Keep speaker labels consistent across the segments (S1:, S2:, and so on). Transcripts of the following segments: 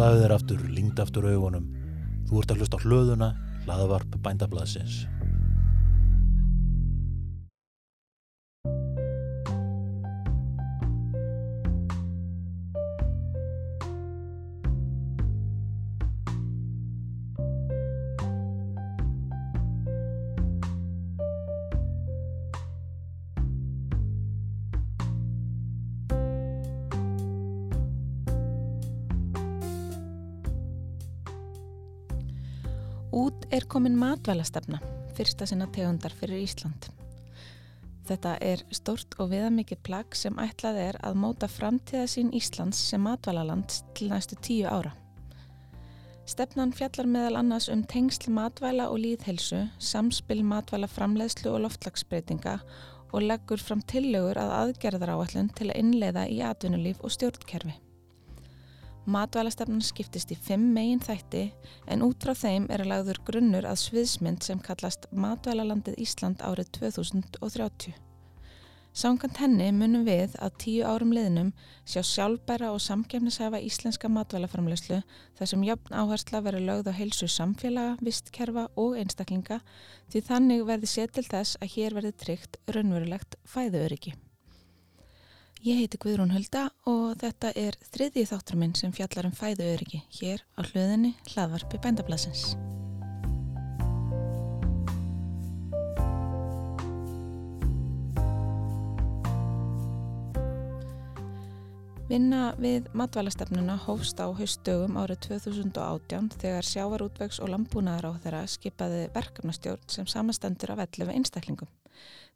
S1: Slaðu þér aftur, lingd aftur augunum. Þú ert að hlusta á hlöðuna, hlaðavarp bændablaðsins.
S2: Komin matvælastefna, fyrsta sinna tegundar fyrir Ísland. Þetta er stort og viðamikið plagg sem ætlað er að móta framtíða sín Íslands sem matvælaland til næstu tíu ára. Stefnan fjallar meðal annars um tengsl matvæla og líðhelsu, samspil matvæla framleiðslu og loftlagsbreytinga og leggur fram tillögur að aðgerðar áallun til að innleiða í atvinnulíf og stjórnkerfi. Matvælastefnan skiptist í fimm megin þætti en út frá þeim er að lagður grunnur að sviðsmynd sem kallast Matvælalandið Ísland árið 2030. Samkant henni munum við að tíu árum liðnum sjá sjálfbæra og samkefnisæfa íslenska matvælaframlegslu þar sem jöfn áhersla verið lögð á heilsu samfélaga, vistkerfa og einstaklinga því þannig verði sér til þess að hér verði tryggt raunverulegt fæðuöryggi. Ég heiti Guðrún Hulda og þetta er þriðji þáttur minn sem fjallar um fæðuöryggi hér á hlöðinni hlaðvarpi bændablasins. Vinna við matvælastefnuna hófst á haustdögum árið 2018 þegar sjávarútvegs og lambúnaðar á þeirra skipaði verkefnastjórn sem samastendur af 11 einstaklingum.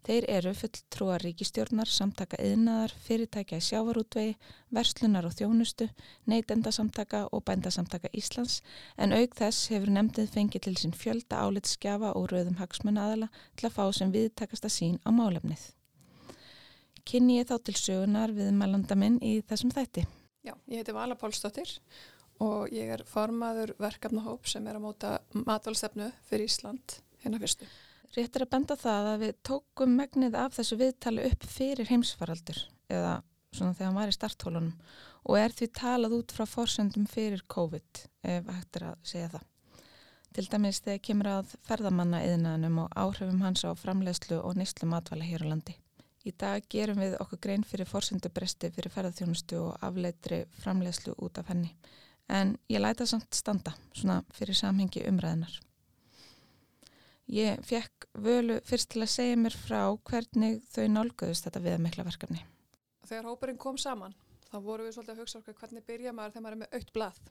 S2: Þeir eru fulltrúar ríkistjórnar, samtaka yðnaðar, fyrirtækja í sjávarútvegi, verslunar og þjónustu, neytendasamtaka og bændasamtaka Íslands en auk þess hefur nefndið fengið til sín fjölda álitskjafa og rauðum hagsmunnaðala til að fá sem viðtakasta sín á málefnið. Kynni ég þá til sögunar við mælanda minn í þessum þætti.
S3: Já, ég heiti Vala Pálsdóttir og ég er formaður verkefnahóp sem er að móta matvælstefnu fyrir Ísland hérna fyrstu.
S2: Rétt er að benda það að við tókum megnið af þessu viðtali upp fyrir heimsfaraldur eða svona þegar hann var í starthólunum og er því talað út frá forsöndum fyrir COVID ef hægt er að segja það. Til dæmis þegar kemur að ferðamanna yðnaðnum og áhrifum hans á framleiðslu og nýslu matvæla hér á landi. Í dag gerum við okkur grein fyrir forsendubresti fyrir ferðarþjónustu og afleitri framleiðslu út af henni. En ég læta samt standa, svona fyrir samhengi umræðinar. Ég fekk völu fyrst til að segja mér frá hvernig þau nálgöðust þetta viðamikla verkefni.
S3: Þegar hópurinn kom saman, þá voru við svolítið að hugsa okkur hvernig byrja maður þegar maður er með aukt blað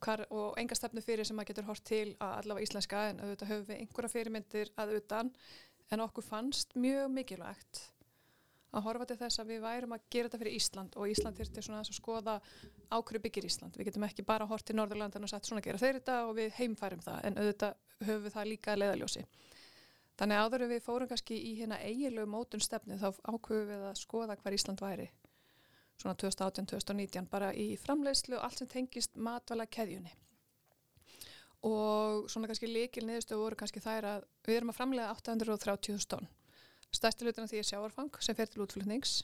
S3: Hvar, og enga stefnu fyrir sem maður getur hort til að allavega íslenska en auðvitað höfum við einhverja fyrirmyndir að utan en okkur fannst mjög mikilvægt að horfa til þess að við værum að gera þetta fyrir Ísland og Ísland þurfti svona að skoða ákveðu byggir Ísland. Við getum ekki bara hort til Norðurlandan og sagt svona gera þeir þetta og við heimfærum það en auðvitað höfum við það líka að leiðaljósi. Þannig áður við fórum kannski í hérna eigilegu mótun stefni þá ákveðum við að skoða hver Ísland væri. Svona 2018-2019 bara í framleiðslu og allt sem tengist matvala keðjunni. Og svona kannski líkil niðurstöðu voru kannski þær að við erum að framleiða 830.000 tonn. Stærsti hlutin af því er sjáarfang sem fer til útflutnings.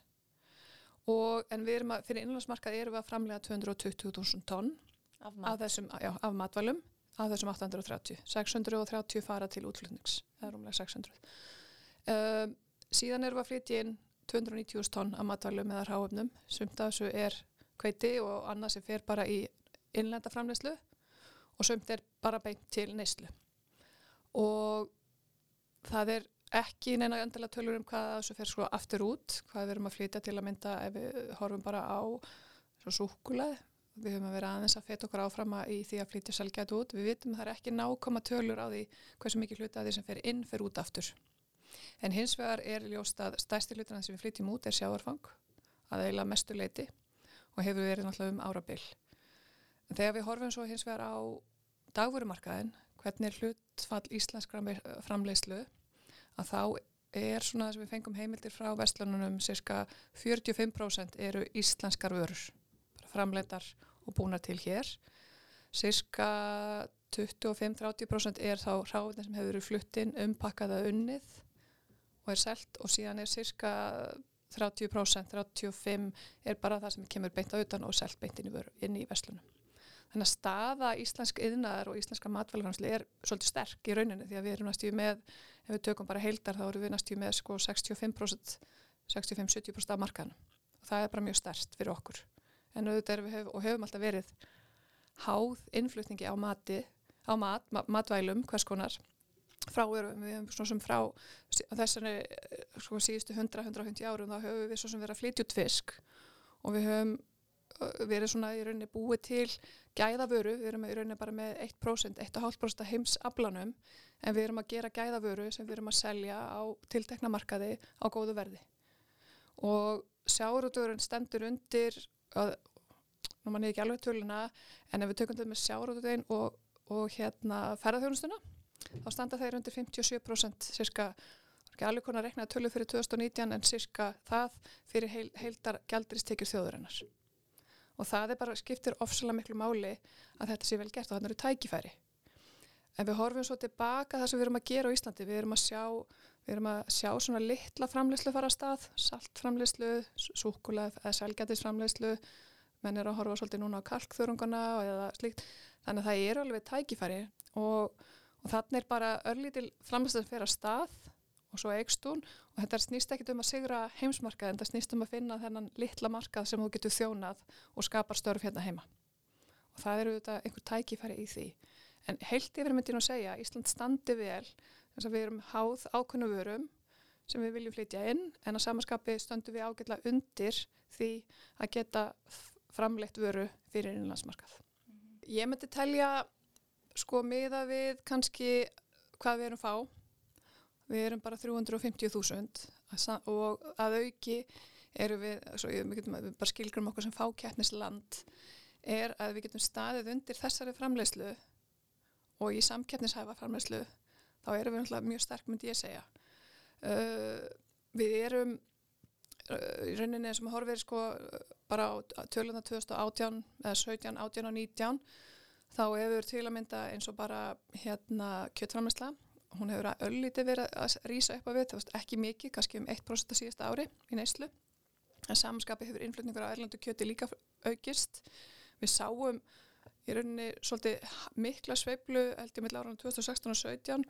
S3: Og en við erum að, fyrir innlandsmarkað erum við að framlega 220.000 tonn
S2: Af,
S3: af þessum, já, af matvælum af þessum 830, 630 fara til útflutnings, það er umlega 600 um, síðan erum við að flytja inn 290.000 tonn af matvælum eða ráöfnum, sumt af þessu er kveiti og annað sem fer bara í innlenda framlegslu og sumt er bara beint til neyslu. Og það er ekki neina endilega tölur um hvað þessu fer sko aftur út, hvað við erum að flytja til að mynda ef við horfum bara á súkuleð, við höfum að vera aðeins að feta okkur áfram í því að flytja selgæt út, við vitum að það er ekki nákoma tölur á því hversu mikið hluti að því sem fer inn fer út aftur. En hins vegar er ljóst að stærsti hlutina sem við flytjum út er sjáarfang, að eiginlega mestu leiti og hefur verið náttúrulega um árabil. En þegar við horfum svo hins vegar á dagvörumarkaðin, hvernig hlutfall íslenskra framleiðslu að þá er svona þess að við fengum heimildir frá vestlununum cirka 45% eru íslenskar vörur framleitar og búnar til hér cirka 25-30% er þá ráðin sem hefur verið fluttinn umpakkaða unnið og er selt og síðan er cirka 30%, 35% er bara það sem kemur beint á utan og selt beint inn í, vestlunum Þannig að staða íslensk yðnaðar og íslenska matvæluframsli er svolítið sterk í rauninni því að við erum næstíu með, ef við tökum bara heildar þá erum við næstíu með sko 65%, 65-70% af markaðan. Og það er bara mjög sterkt fyrir okkur. En auðvitað erum við hef, og hefum alltaf verið háð innflutningi á mati, á mat, matvælum hvers konar. Frá erum við svona sem frá þessari sko, síðustu 100-150 árum þá höfum við svo sem verið að flytja út fisk. Og við höfum verið svona í rauninni búið til gæðavöru, við erum í rauninni bara með 1%, 1,5% heims aflanum en við erum að gera gæðavöru sem við erum að selja á tiltekna markaði á góðu verði. Og sjáurúturinn stendur undir að, nú mann er ekki alveg töluna en ef við tökum þetta með sjáurúturinn og, og hérna ferðarþjónustuna þá standa þeir undir 57% cirka, ekki alveg konar reknaði tölu fyrir 2019 en cirka það fyrir heil, heildar gældristekjur þjóðurinnar og það er bara skiptir ofsalega miklu máli að þetta sé vel gert og þannig eru tækifæri. En við horfum svo tilbaka það sem við erum að gera á Íslandi við erum að sjá, við erum að sjá svona litla framleyslu fara að stað saltframleyslu, súkulað eða selgætisframleyslu menn er að horfa svolítið núna á kalkþörungana eða slíkt, þannig að það er alveg tækifæri og og þannig er bara örlítil framlæslega fyrir að stað og svo eigst hún. Og þetta snýst ekkit um að sigra heimsmarkað en það snýst um að finna þennan litla markað sem þú getur þjónað og skapar störf hérna heima. Og það eru þetta einhver tækifæri í því. En heilt yfir myndi nú að segja Ísland standi vel þess að við erum háð ákunnu vörum sem við viljum flytja inn en að samanskapi stöndum við ágætla undir því að geta framleitt vöru fyrir innlandsmarkað. Ég myndi telja sko miða við kannski hvað við erum fá við erum bara 350.000 og að auki eru við, svo við getum við bara skilgrum okkur sem fákeppnisland er að við getum staðið undir þessari framleyslu og í samkeppnishæfa framleyslu þá erum við mjög sterk myndi ég segja. Uh, við erum uh, í rauninni sem horfið sko bara á töluna 2018 eða 17, 18 og 19 þá hefur til að mynda eins og bara hérna kjöttframlæsla hún hefur að öllítið verið að rýsa upp á við, það var ekki mikið, kannski um 1% að síðasta ári í neyslu. En samanskapi hefur innflutningur á erlandu kjötti líka aukist. Við sáum í rauninni svolítið mikla sveiblu held ég mill ára 2016 og 17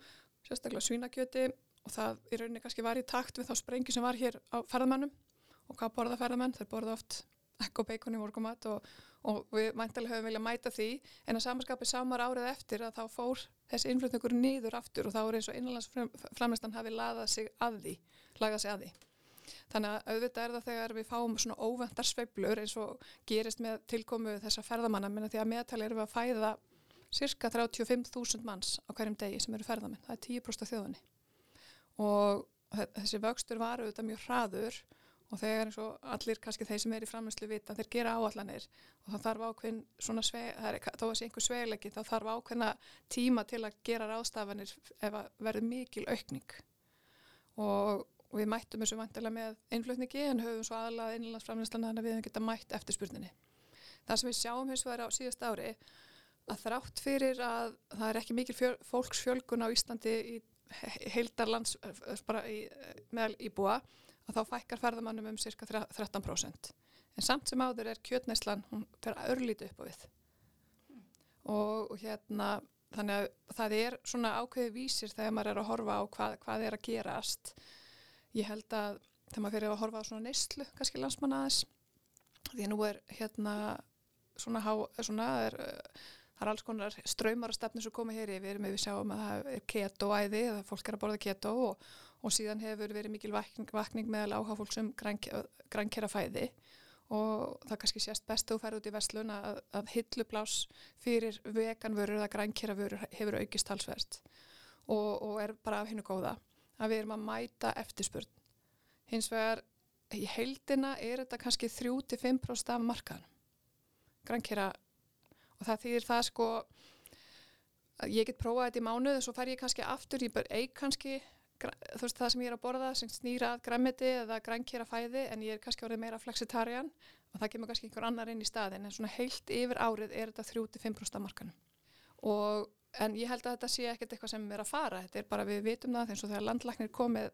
S3: sérstaklega svínakjöti og það í rauninni kannski var í takt við þá sprengi sem var hér á ferðamannum og hvað borða ferðamenn, þeir borða oft ekko beikon í morgumat og, og við mæntilega höfum viljað mæta því. En að samanskapi samar árið eftir að þá fór þessi innflutningur nýður aftur og þá er eins og innlandsframlistan hafi lagað sig að því, að. Þannig að auðvitað er það þegar við fáum svona óvendar sveiblur eins og gerist með tilkomu þessa ferðamanna. Minna því að meðtali erum við að fæða cirka 35.000 manns á hverjum degi sem eru ferðamenn, það er 10% þjóðunni og þessi vöxtur var auðvitað mjög hraður og þegar eins og allir kannski þeir sem er í framhengslu vita þeir gera áallanir og þá þarf ákveðin svona sveg, er, þá er þessi einhver svegleiki þá þarf ákveðina tíma til að gera rástafanir ef að verður mikil aukning. Og, við mættum þessu vantilega með einflutningi en höfum svo aðlað innlandsframhengslan þannig að við hefum geta mætt eftirspurninni. Það sem við sjáum hins vegar á síðast ári að þrátt fyrir að það er ekki mikil fjöl, fólksfjölgun á Íslandi í heildarlands bara í, meðal íbúa að þá fækkar ferðamannum um cirka 13%. En samt sem áður er kjötneislan, hún fer að örlíti upp á við. Og, og hérna, þannig að það er svona ákveði vísir þegar maður er að horfa á hvað, hvað er að gerast. Ég held að þegar maður fyrir að horfa á svona neyslu, kannski landsmann aðeins, því nú er hérna svona, há, svona er, það er alls konar ströymar og stefnir sem koma hér yfir, við sjáum að það er keto-æði, að fólk er að borða keto og og síðan hefur verið mikil vakning, vakning meðal áhagfólksum grænkera fæði og það kannski sést best þú færði út í vestlun að, að hilluplás fyrir veganvörur eða grænkera vörur hefur aukist halsverst og, og er bara af hennu góða að við erum að mæta eftirspurn. Hins vegar í heildina er þetta kannski 3-5% af markaðan grænkera og það þýðir það sko ég get prófað þetta í mánuð og svo fær ég kannski aftur, ég bör eig kannski þú veist það sem ég er að borða sem snýra að græmiti eða grænkjera fæði en ég er kannski orðið meira flexitarian og það kemur kannski einhver annar inn í staðin en svona heilt yfir árið er þetta 35% markanum. Og en ég held að þetta sé ekkert eitthvað sem er að fara þetta er bara við vitum það eins og þegar landlæknir komið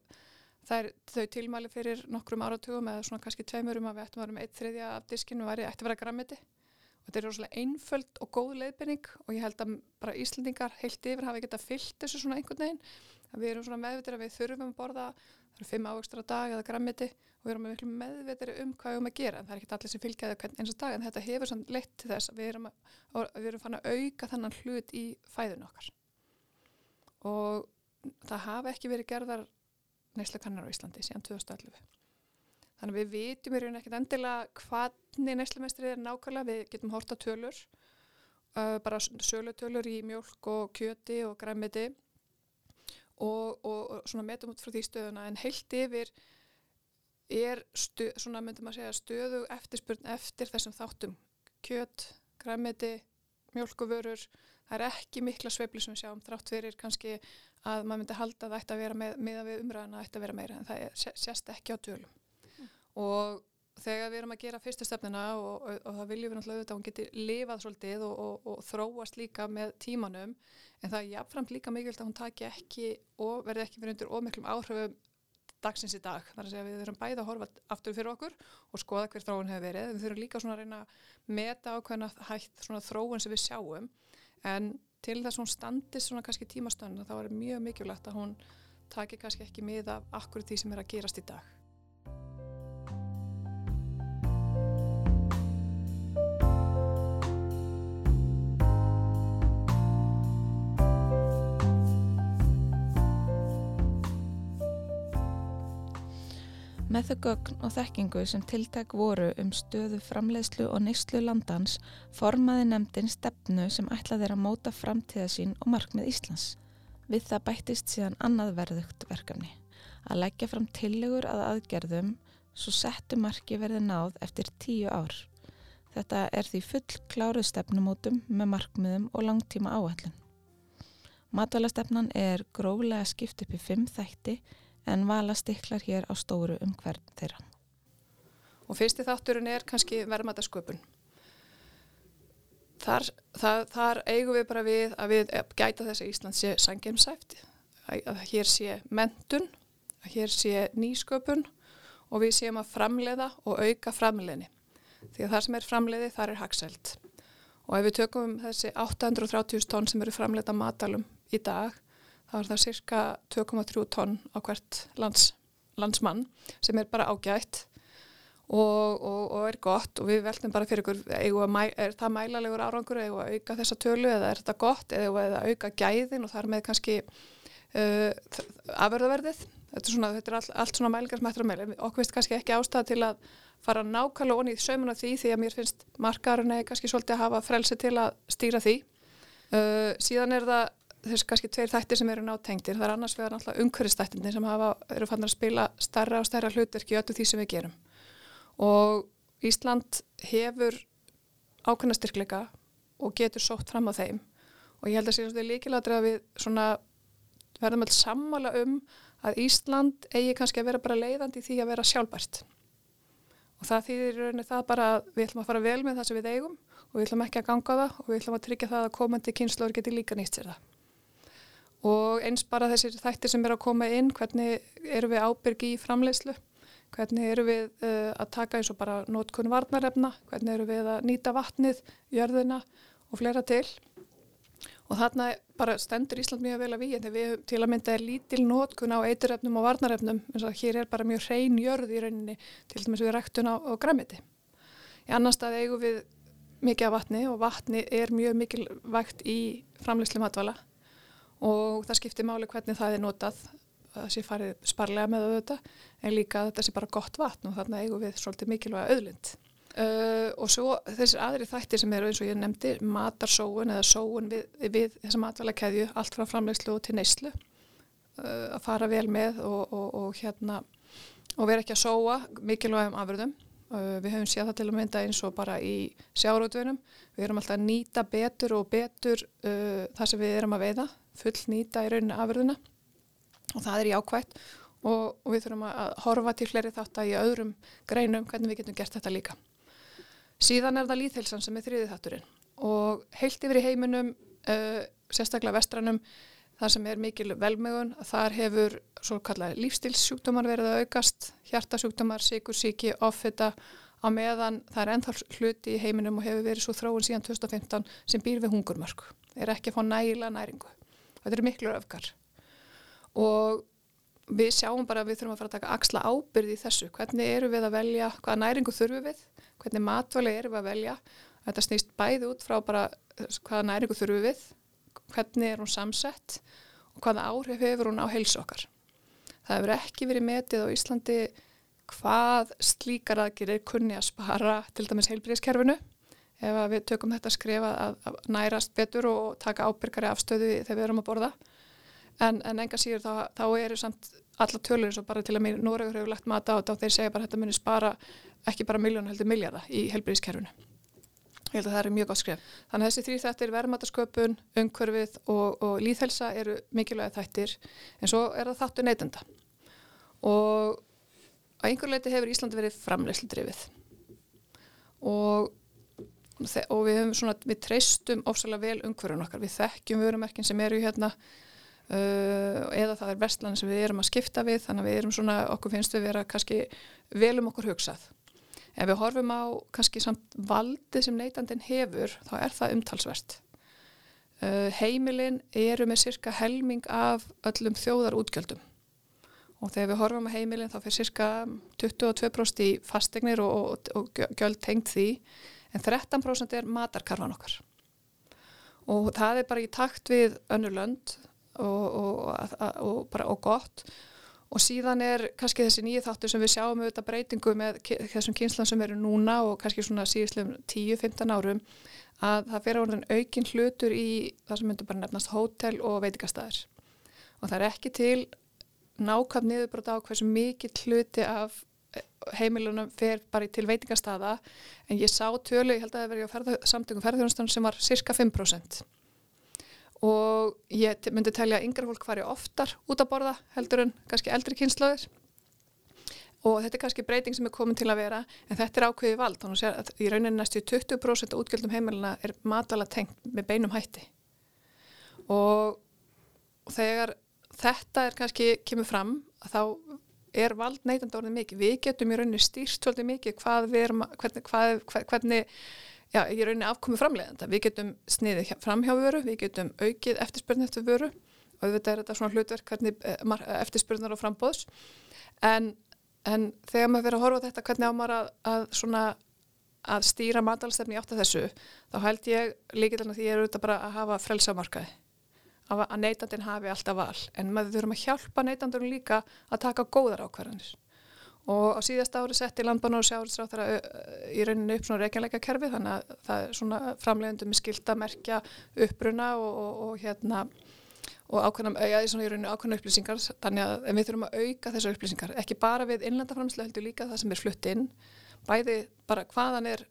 S3: það er þau tilmæli fyrir nokkrum áratugum eða svona kannski tveimurum að við ættum að vera með eitt þriðja af diskinu væri ætti að vera græmiti og þetta er rosalega einföld og góð leiðbyrning og ég held að bara Íslandingar heilt yfir hafi geta fyllt þessu svona einhvern veginn. Við erum svona meðvitir að við þurfum að borða það eru fimm ávöxtur á dag eða grammiti og við erum meðvitir um hvað við erum að gera. En það er ekki allir sem fylgjaði eins og dag en þetta hefur svona leitt til þess að við erum, að, við erum fann að auka þannan hlut í fæðun okkar. Og það hafi ekki verið gerðar neyslukannar á Íslandi síðan 2011 Þannig við vitum í raun ekkert endilega hvernig neyslumestrið er nákvæmlega, við getum horta tölur, uh, bara sölutölur í mjölk og kjöti og græmiti og, og, og svona metum út frá því stöðuna. En heilt yfir er stu, svona myndum að segja stöðu eftirspurn eftir þessum þáttum. Kjöt, græmiti, mjölkuvörur, það er ekki mikla sveifli sem við sjáum þrátt fyrir kannski að maður myndi halda að það ætti að vera með, að við það ætti að vera meira en það er, sést ekki á tölum og þegar við erum að gera fyrstu stefnina og, og, og það viljum við náttúrulega auðvitað að hún geti lifað svolítið og, og þróast líka með tímanum en það er jáfnframt líka mikilvægt að hún taki ekki og verði ekki verið undir ómiklum áhrifum dagsins í dag. Það er að segja að við þurfum bæða að horfa aftur fyrir okkur og skoða hver þróun hefur verið. Við þurfum líka svona að reyna að meta ákveðna hægt svona þróun sem við sjáum en til þess að hún standist svona kannski tímastönd þá er mjög mikilvægt að hún taki kannski ekki miða akkurat því sem er að gerast í dag.
S2: Með þau gögn og þekkingu sem tiltæk voru um stöðu framleiðslu og neyslu landans formaði nefndin stefnu sem ætlaði að móta framtíða sín og markmið Íslands. Við það bættist síðan annað verðugt verkefni. Að leggja fram tillegur að aðgerðum svo settu marki verði náð eftir tíu ár. Þetta er því full kláruð stefnumótum með markmiðum og langtíma áhællin. Matvælastefnan er gróflega skipt upp í fimm þætti en vala stiklar hér á stóru um hvern þeirra.
S3: Og fyrsti þátturinn er kannski verðmætasköpun. Þar, þar, þar eigum við bara við að við gæta þess að Ísland sé sangjumsæft, að hér sé mentun, að hér sé nýsköpun og við séum að framleiða og auka framleiðni. Því að það sem er framleiði þar er haxelt. Og ef við tökum þessi 830 tónn sem eru framleiða matalum í dag, þá er það cirka 2,3 tonn á hvert lands, landsmann sem er bara ágætt og, og, og er gott og við veltum bara fyrir ykkur, mæ, er það mælalegur árangur eða auka þessa tölu eða er þetta gott eða, eða auka gæðin og þar með kannski uh, afverðaverðið. Þetta er, svona, þetta er all, allt svona mælingar sem ættir að mæla. Okkur veist kannski ekki ástæða til að fara nákvæmlega onni í saumuna því því að mér finnst markarinn eða kannski svolítið að hafa frelsi til að stýra því. Uh, síðan er það þessu kannski tveir þættir sem eru nátengtir það er annars vegar náttúrulega umhverfistættinni sem hafa, eru fannar að spila starra og starra hlutverki öllu því sem við gerum. Og Ísland hefur ákveðna styrkleika og getur sótt fram á þeim. Og ég held að séum þetta líkiladur að við svona verðum alls sammála um að Ísland eigi kannski að vera bara leiðandi því að vera sjálfbært. Og það þýðir rauninni það bara að við ætlum að fara vel með það sem við eigum og við ætlum ekki að ganga það og við ætlum að tryggja það að komandi kynnslóður geti líka nýtt sér það og eins bara þessir þættir sem er að koma inn, hvernig eru við ábyrgi í framleiðslu, hvernig eru við uh, að taka eins og bara nótkunn varnarefna, hvernig eru við að nýta vatnið, jörðina og fleira til? Og þarna bara stendur Ísland mjög vel að við, en við til að mynda er lítil nótkunn á eiturefnum og varnarefnum, eins og hér er bara mjög hrein jörð í rauninni til dæmis við ræktun á, á græmiti. Í annar stað eigum við mikið af vatni og vatni er mjög mikilvægt í framleiðslu matvala og það skiptir máli hvernig það er notað. Það sé farið sparlega með auðvitað en líka þetta sé bara gott vatn og þarna eigum við svolítið mikilvæga auðlind. Uh, og svo þessir aðri þættir sem eru eins og ég nefndi matarsóun eða sóun við, við þessa matvæla keðju allt frá framlegslu til neyslu uh, að fara vel með og, og, og hérna og vera ekki að sóa mikilvægum afröðum uh, við höfum séð það til að mynda eins og bara í sjárótvönum við erum alltaf að nýta betur og betur uh, það sem við erum að veiða full nýta í rauninu afurðuna og það er jákvægt og, og við þurfum að horfa til fleiri þátt að í öðrum greinum hvernig við getum gert þetta líka. Síðan er það líðhelsan sem er þriðið þátturinn og heilt yfir í heiminum, uh, sérstaklega vestranum, þar sem er mikil velmögun, þar hefur svo kallar lífstilssjúkdómar verið að aukast, hjartasjúkdómar, sikursíki, offita, á meðan það er ennþá hluti í heiminum og hefur verið svo þróun síðan 2015 sem býr við hungurmörk. Er ekki að fá nægila næringu. Þetta eru miklu öfgar. Og við sjáum bara að við þurfum að fara að taka axla ábyrði í þessu. Hvernig eru við að velja, hvaða næringu þurfum við, hvernig matvæli eru við að velja. Þetta snýst bæði út frá bara hvaða næringu þurfum við, hvernig er hún samsett og hvaða áhrif hefur hún á heilsu okkar. Það hefur ekki verið metið á Íslandi hvað slíkar aðgerir kunni að spara til dæmis heilbríðiskerfinu ef við tökum þetta skrifa að, að nærast betur og taka ábyrgari afstöðu þegar við erum að borða en, en enga síður þá, þá eru samt alla tölur eins og bara til að mér Nóregur hefur lagt mata á þetta og þeir segja bara þetta munir spara ekki bara miljón heldur miljarda í heilbríðiskerfinu Ég held að það er mjög gott skref. Þannig að þessi þrý þættir, verðmatasköpun, umhverfið og, og líðhelsa eru mikilvægi þættir en svo er það þáttu neytenda. Og á einhver leiti hefur Íslandi verið framlegslu drifið. Og, og við, svona, við treystum ofsalega vel umhverfun okkar. Við þekkjum vörumerkin sem eru hérna uh, eða það er vestlan sem við erum að skipta við þannig að við erum svona, okkur finnst við vera kannski vel um okkur hugsað. Ef við horfum á kannski samt valdi sem neytandin hefur, þá er það umtalsvert. Uh, heimilin eru með cirka helming af öllum þjóðar útgjöldum og þegar við horfum á heimilin þá fyrir cirka 22% í fastegnir og, og, og gjöld tengt því en 13% er matarkarfan okkar. Og það er bara í takt við önnur lönd og, og bara og gott Og síðan er kannski þessi nýju þáttur sem við sjáum auðvitað breytingu með þessum kynslan sem eru núna og kannski svona síðislegum 10-15 árum að það fyrir orðin aukinn hlutur í það sem myndur bara nefnast hótel og veitikastæðir. Og það er ekki til nákvæm niðurbrót á hversu mikið hluti af heimilunum fer bara til veitikastæða en ég sá tölu, ég held að það verið á ferða, samtökum ferðarþjónustan sem var cirka 5% og ég myndi telja að yngra fólk fari oftar út að borða heldur en kannski eldri kynslaður og þetta er kannski breyting sem er komin til að vera en þetta er ákveði vald. Þannig að í rauninni næstu 20% útgjöldum heimilina er matala tengt með beinum hætti. Og þegar þetta er kannski kemur fram þá er vald neytandi orðið mikið? Við getum í rauninni stýrt svolítið mikið hvað við erum, hvernig, hvað, hvernig já, ég rauninni afkomi framleiðanda. Við getum sniðið fram hjá vöru, við getum aukið eftirspurn eftir vöru. Og auðvitað er þetta svona hlutverk hvernig eh, eftirspurnar og frambóðs en, en þegar maður verður að horfa þetta hvernig á maður að, að svona að stýra matalstefni átt að þessu þá held ég líkilega því ég er auðvitað bara að hafa frelsamarkaði að neytandin hafi alltaf val. En maður þurfum að hjálpa neytandunum líka að taka góðar ákvarðanir. Og á síðast ári setti landbánu og sjáuristráð í rauninu upp svona reykjanleika kerfi þannig að það er svona framlegundum með skildamerkja uppbruna og, og, og hérna og ákveðna, já, í rauninu ákveðna upplýsingar. Þannig að við þurfum að auka þessar upplýsingar ekki bara við innlandaframslu heldur líka það sem er flutt inn. Bæði bara hvaðan er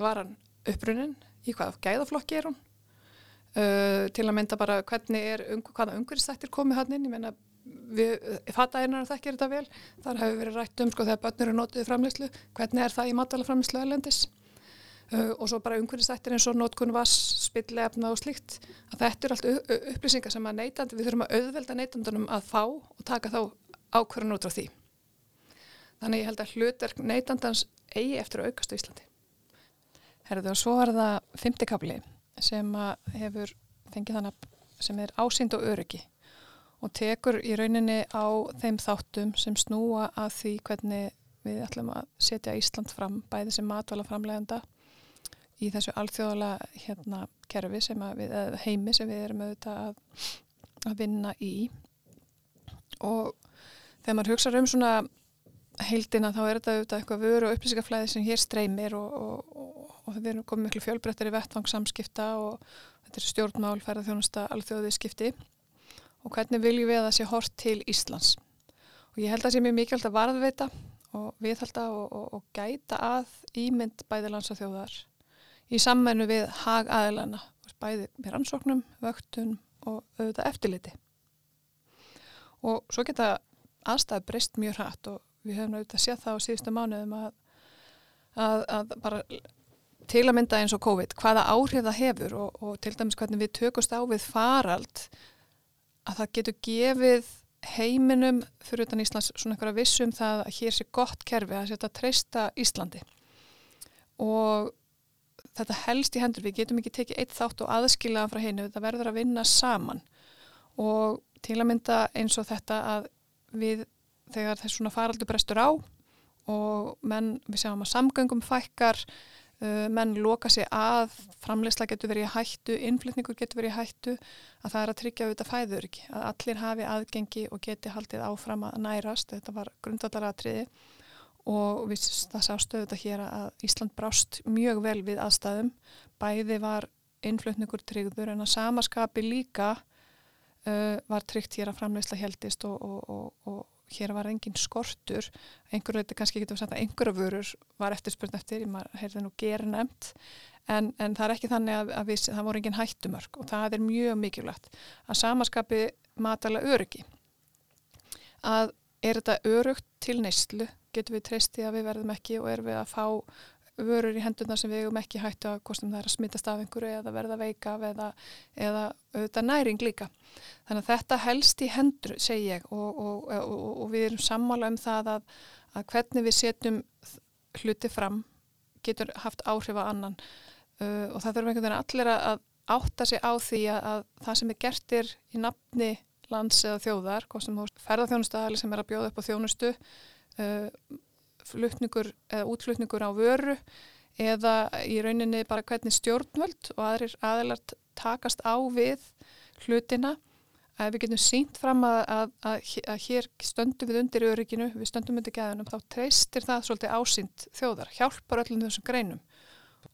S3: varan uppbrunin í hvaða gæðaflokki er hún uh, til að mynda bara hvernig er hvaða umhverfistættir komið hann inn, ég menna við fatta einar að þekkir þetta vel. Þar hefur verið rætt um sko þegar börnur eru nótið framleyslu, hvernig er það í matalaframleyslu elendis uh, og svo bara umhverfistættir eins og nótkun vass spillefna og slíkt að þetta er allt upplýsingar sem að neytandi við þurfum að auðvelda neytandunum að fá og taka þá ákvörðan út á því. Þannig ég held að hlutverk neytandans eigi eftir að aukast á Íslandi. Herðu og svo er það fymtikabli sem hefur fengið þannig sem er ásýnd og öryggi og tekur í rauninni á þeim þáttum sem snúa að því hvernig við ætlum að setja Ísland fram bæði sem matvala framlegenda í þessu alþjóðala hérna, kerfi sem við, heimi sem við erum auðvitað að, að vinna í. Og þegar maður hugsa um svona heildina þá er þetta auðvitað eitthvað vöru og upplýsingaflæði sem hér streymir og, og, og, og við erum komið miklu fjölbreyttir í vettvangssamskipta og þetta er stjórnmál, ferðarþjónusta, alþjóðið skipti og hvernig viljum við að það sé hort til Íslands. Og ég held að það sé mjög mikilvægt að varðveita og viðhalda og, gæta að ímynd bæði lands og þjóðar í sammennu við hag aðilana, bæði með rannsóknum, vöktun og auðvitað eftirliti. Og svo geta aðstæði breyst mjög hrætt og við höfum auðvitað séð það á síðustu mánuðum að, að, að bara til að mynda eins og COVID, hvaða áhrif það hefur og, og til dæmis hvernig við tökumst á við farald að það getur gefið heiminum fyrir utan Íslands svona einhverja vissum það að hér sé gott kerfi að setja að treysta Íslandi. Og þetta helst í hendur, við getum ekki tekið eitt þátt og aðskilaðan frá hennu, þetta verður að vinna saman. Og til að mynda eins og þetta að við þegar þess svona faraldur brestur á og menn, við sjáum að samgöngum fækkar uh, menn loka sig að, framleysla getur verið í hættu, innflytningur getur verið í hættu að það er að tryggja auðvitað fæður ekki, að allir hafi aðgengi og geti haldið áfram að nærast, þetta var grundvallaratriði. Og við það sástu auðvitað hér að Ísland brást mjög vel við aðstæðum, bæði var innflytningur tryggður en að samaskapi líka uh, var tryggt hér að framleysla heldist og, og, og, og hér var engin skortur. Einhverju, þetta kannski getur við sagt að einhverju vörur var eftirspurn eftir, ég heyrði nú gera nefnt, en, en það er ekki þannig að, að við, það voru engin hættumörk og það er mjög mikilvægt að samaskapi matala öryggi. Að er þetta örugt til neyslu, getur við treysti að við verðum ekki og erum við að fá vörur í hendurna sem við hefum ekki hættu að kostum það er að smittast af einhverju eða verða veika eða, eða auðvitað næring líka. Þannig að þetta helst í hendur, segi ég, og, og, og, og við erum sammála um það að, að hvernig við setjum hluti fram getur haft áhrif á annan uh, og það þurfum einhvern veginn allir að átta sig á því að, að það sem er gertir í nafni lands eða þjóðar, kostum ferðarþjónustæðali sem er að bjóða upp á þjónustu, uh, flutningur eða útflutningur á vöru eða í rauninni bara hvernig stjórnvöld og aðrir aðelar takast á við hlutina. Að við getum sínt fram að, að, að, að hér stöndum við undir örygginu, við stöndum undir geðunum, þá treystir það svolítið ásýnd þjóðar, hjálpar öllum þessum greinum.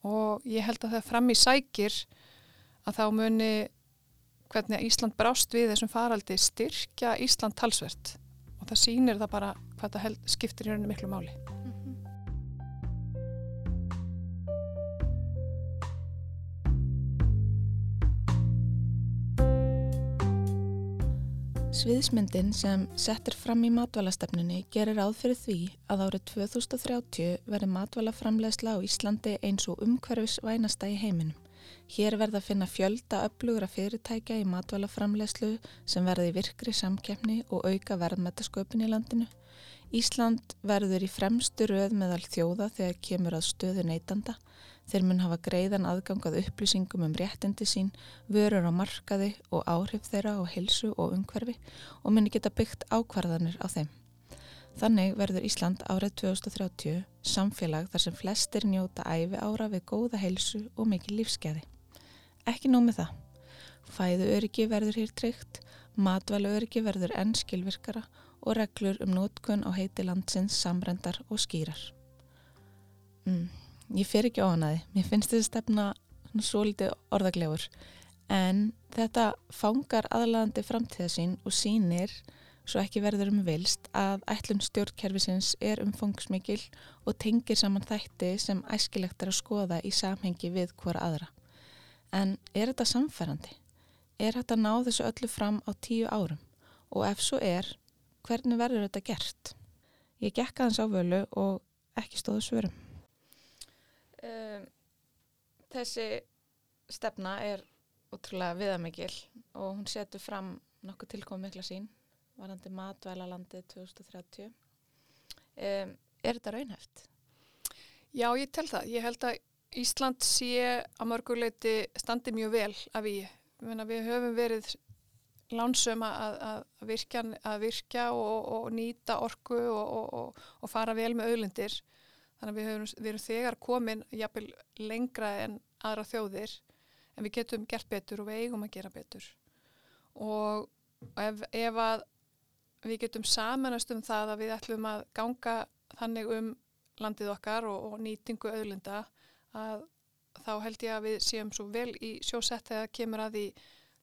S3: Og ég held að það fram í sækir að þá muni hvernig Ísland brást við þessum faraldi styrkja Ísland talsvert. Og það sýnir það bara hvað það skiptir í rauninu miklu máli.
S2: Sviðismyndin sem settir fram í matvælastefnunni gerir ráð fyrir því að árið 2030 verði matvælaframlegsla á Íslandi eins og umhverfis vænasta í heiminum. Hér verða að finna fjölda upplugra fyrirtækja í matvælaframlegslu sem verði virkri samkeppni og auka verðmættasköpun í landinu. Ísland verður í fremstu röð meðal þjóða þegar kemur að stöðu neytanda Þeir mun hafa greiðan aðgangað upplýsingum um réttindi sín, vörur á markaði og áhrif þeirra á hilsu og umhverfi og muni geta byggt ákvarðanir á þeim. Þannig verður Ísland árið 2030 samfélag þar sem flestir njóta æfi ára við góða heilsu og mikið lífskeiði. Ekki nóg með það. Fæðu öryggi verður hér tryggt, matvælu öryggi verður enn skilvirkara og reglur um nótkun á heiti landsins samrendar og skýrar. Mm ég fer ekki á hanaði, mér finnst þetta stefna svo litið orðaglegur en þetta fangar aðlæðandi framtíðasín og sínir svo ekki verður um vilst að ætlum stjórnkerfisins er umfangsmikil og tengir saman þætti sem æskilegt er að skoða í samhengi við hvora aðra. En er þetta samfærandi? Er þetta ná þessu öllu fram á tíu árum? Og ef svo er, hvernig verður þetta gert? Ég gekk aðeins á völu og ekki stóðu svörum um, þessi stefna er útrúlega viðamikil og hún setur fram nokkuð tilkomið mikla sín varandi matvælalandi 2030 um, er þetta raunhæft?
S3: Já, ég tel það. Ég held að Ísland sé að mörguleiti standi mjög vel af í. Við höfum verið lánsum að, að, virka, að virka og, og nýta orku og, og, og fara vel með auðlindir Þannig að við, höfum, við erum þegar komin jafnvel lengra en aðra þjóðir en við getum gert betur og við eigum að gera betur. Og ef, ef við getum samanast um það að við ætlum að ganga þannig um landið okkar og, nýtingu auðlinda að þá held ég að við séum svo vel í sjósett þegar kemur að því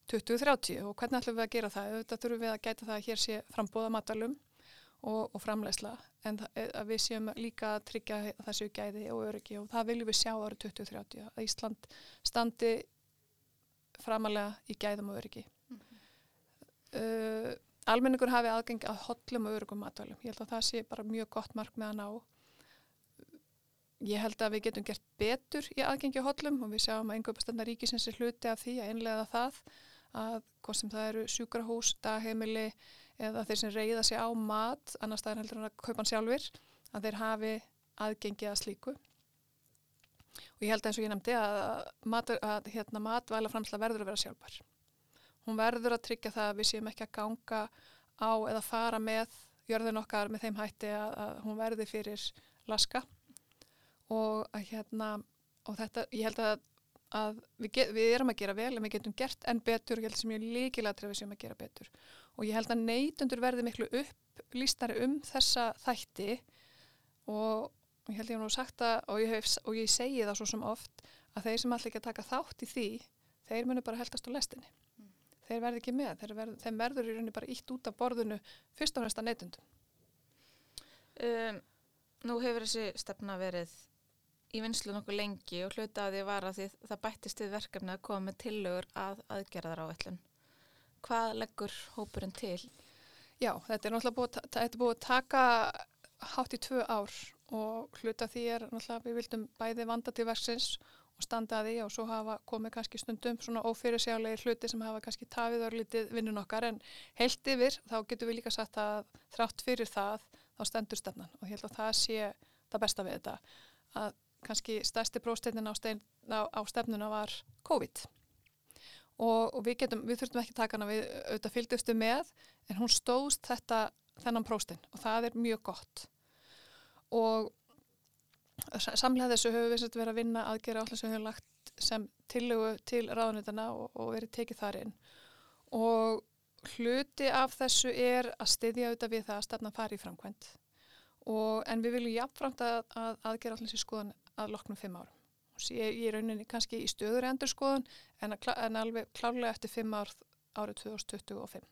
S3: 2030 og hvernig ætlum við að gera það? Þetta þurfum við að gæta það að hér sé frambóða matalum og, og framlegsla en eh, að við séum líka að tryggja þessu gæði og öryggi og það viljum við sjá árið 2030 að Ísland standi framalega í gæðum og öryggi mm -hmm. uh, Almenningur hafi aðgeng að hollum og öryggum matvælum ég held að það sé bara mjög gott mark með að ná ég held að við getum gert betur í aðgengi hollum og við sjáum að einhverjum bestanna ríkisins er hluti af því að einlega það að hvort sem það eru sjúkrahús, dagheimili eða þeir sem reyða sig á mat annars það er heldur hann að kaupa hann sjálfur að þeir hafi aðgengi að slíku. Og ég held eins og ég nefndi að, mat, að hérna, matvæla framsla verður að vera sjálfbar hún verður að tryggja það að við séum ekki að ganga á eða fara með jörðin okkar með þeim hætti að, að hún verði fyrir laska. Og að hérna og þetta, ég held að, að við, get, við erum að gera vel en við getum gert enn betur. Og ég held sem ég líkilega að við séum að gera betur. Og ég held að neytundur verði miklu upp lístari um þessa þætti. Og ég held ég að nú sagt það og ég, hef, og ég segi það svo sem oft að þeir sem allir ekki að taka þátt í því þeir munu bara heldast á lestinni. Mm. þeir verði ekki með, verð, þeim verður í rauninni bara ítt út af borðinu fyrst og fremst að neytundum
S2: um, Nú hefur þessi stefna verið í vinslu nokkuð lengi og hluta að því var að því það bættist við verkefni að koma með tillögur að aðgerðar á ætlun Hvað leggur hópurinn til?
S3: Já, þetta er náttúrulega búið, er búið að taka hátt í tvö ár og hluta því er náttúrulega við vildum bæði vanda til verksins og standa að því og svo hafa komið kannski stundum svona ófyrirsjálegi hluti sem hafa kannski tafið örlítið vinnun okkar. En heilt yfir þá getur við líka sagt að þrátt fyrir það þá stendur stefnan og ég held að það sé það besta við þetta. Að kannski stærsti prósteinin á, á, á stefnuna var COVID. Og, og við, getum, við þurftum ekki taka hana við auðvitað fylgdustu með en hún stóðst þetta þennan próstein og það er mjög gott. Og samlega þessu höfum við verið að vinna aðgera allir sem við höfum lagt sem tillögu til ráðnitana og, og verið tekið þar inn. Og hluti af þessu er að styðja auðvitað við það að stefna fari í framkvæmt og, en við viljum jafnframt að, að aðgera allir sem skoðan að loknum fimm árum ég er rauninni kannski í stöður endur skoðan en, en alveg klárlega eftir fimm ár árið 2025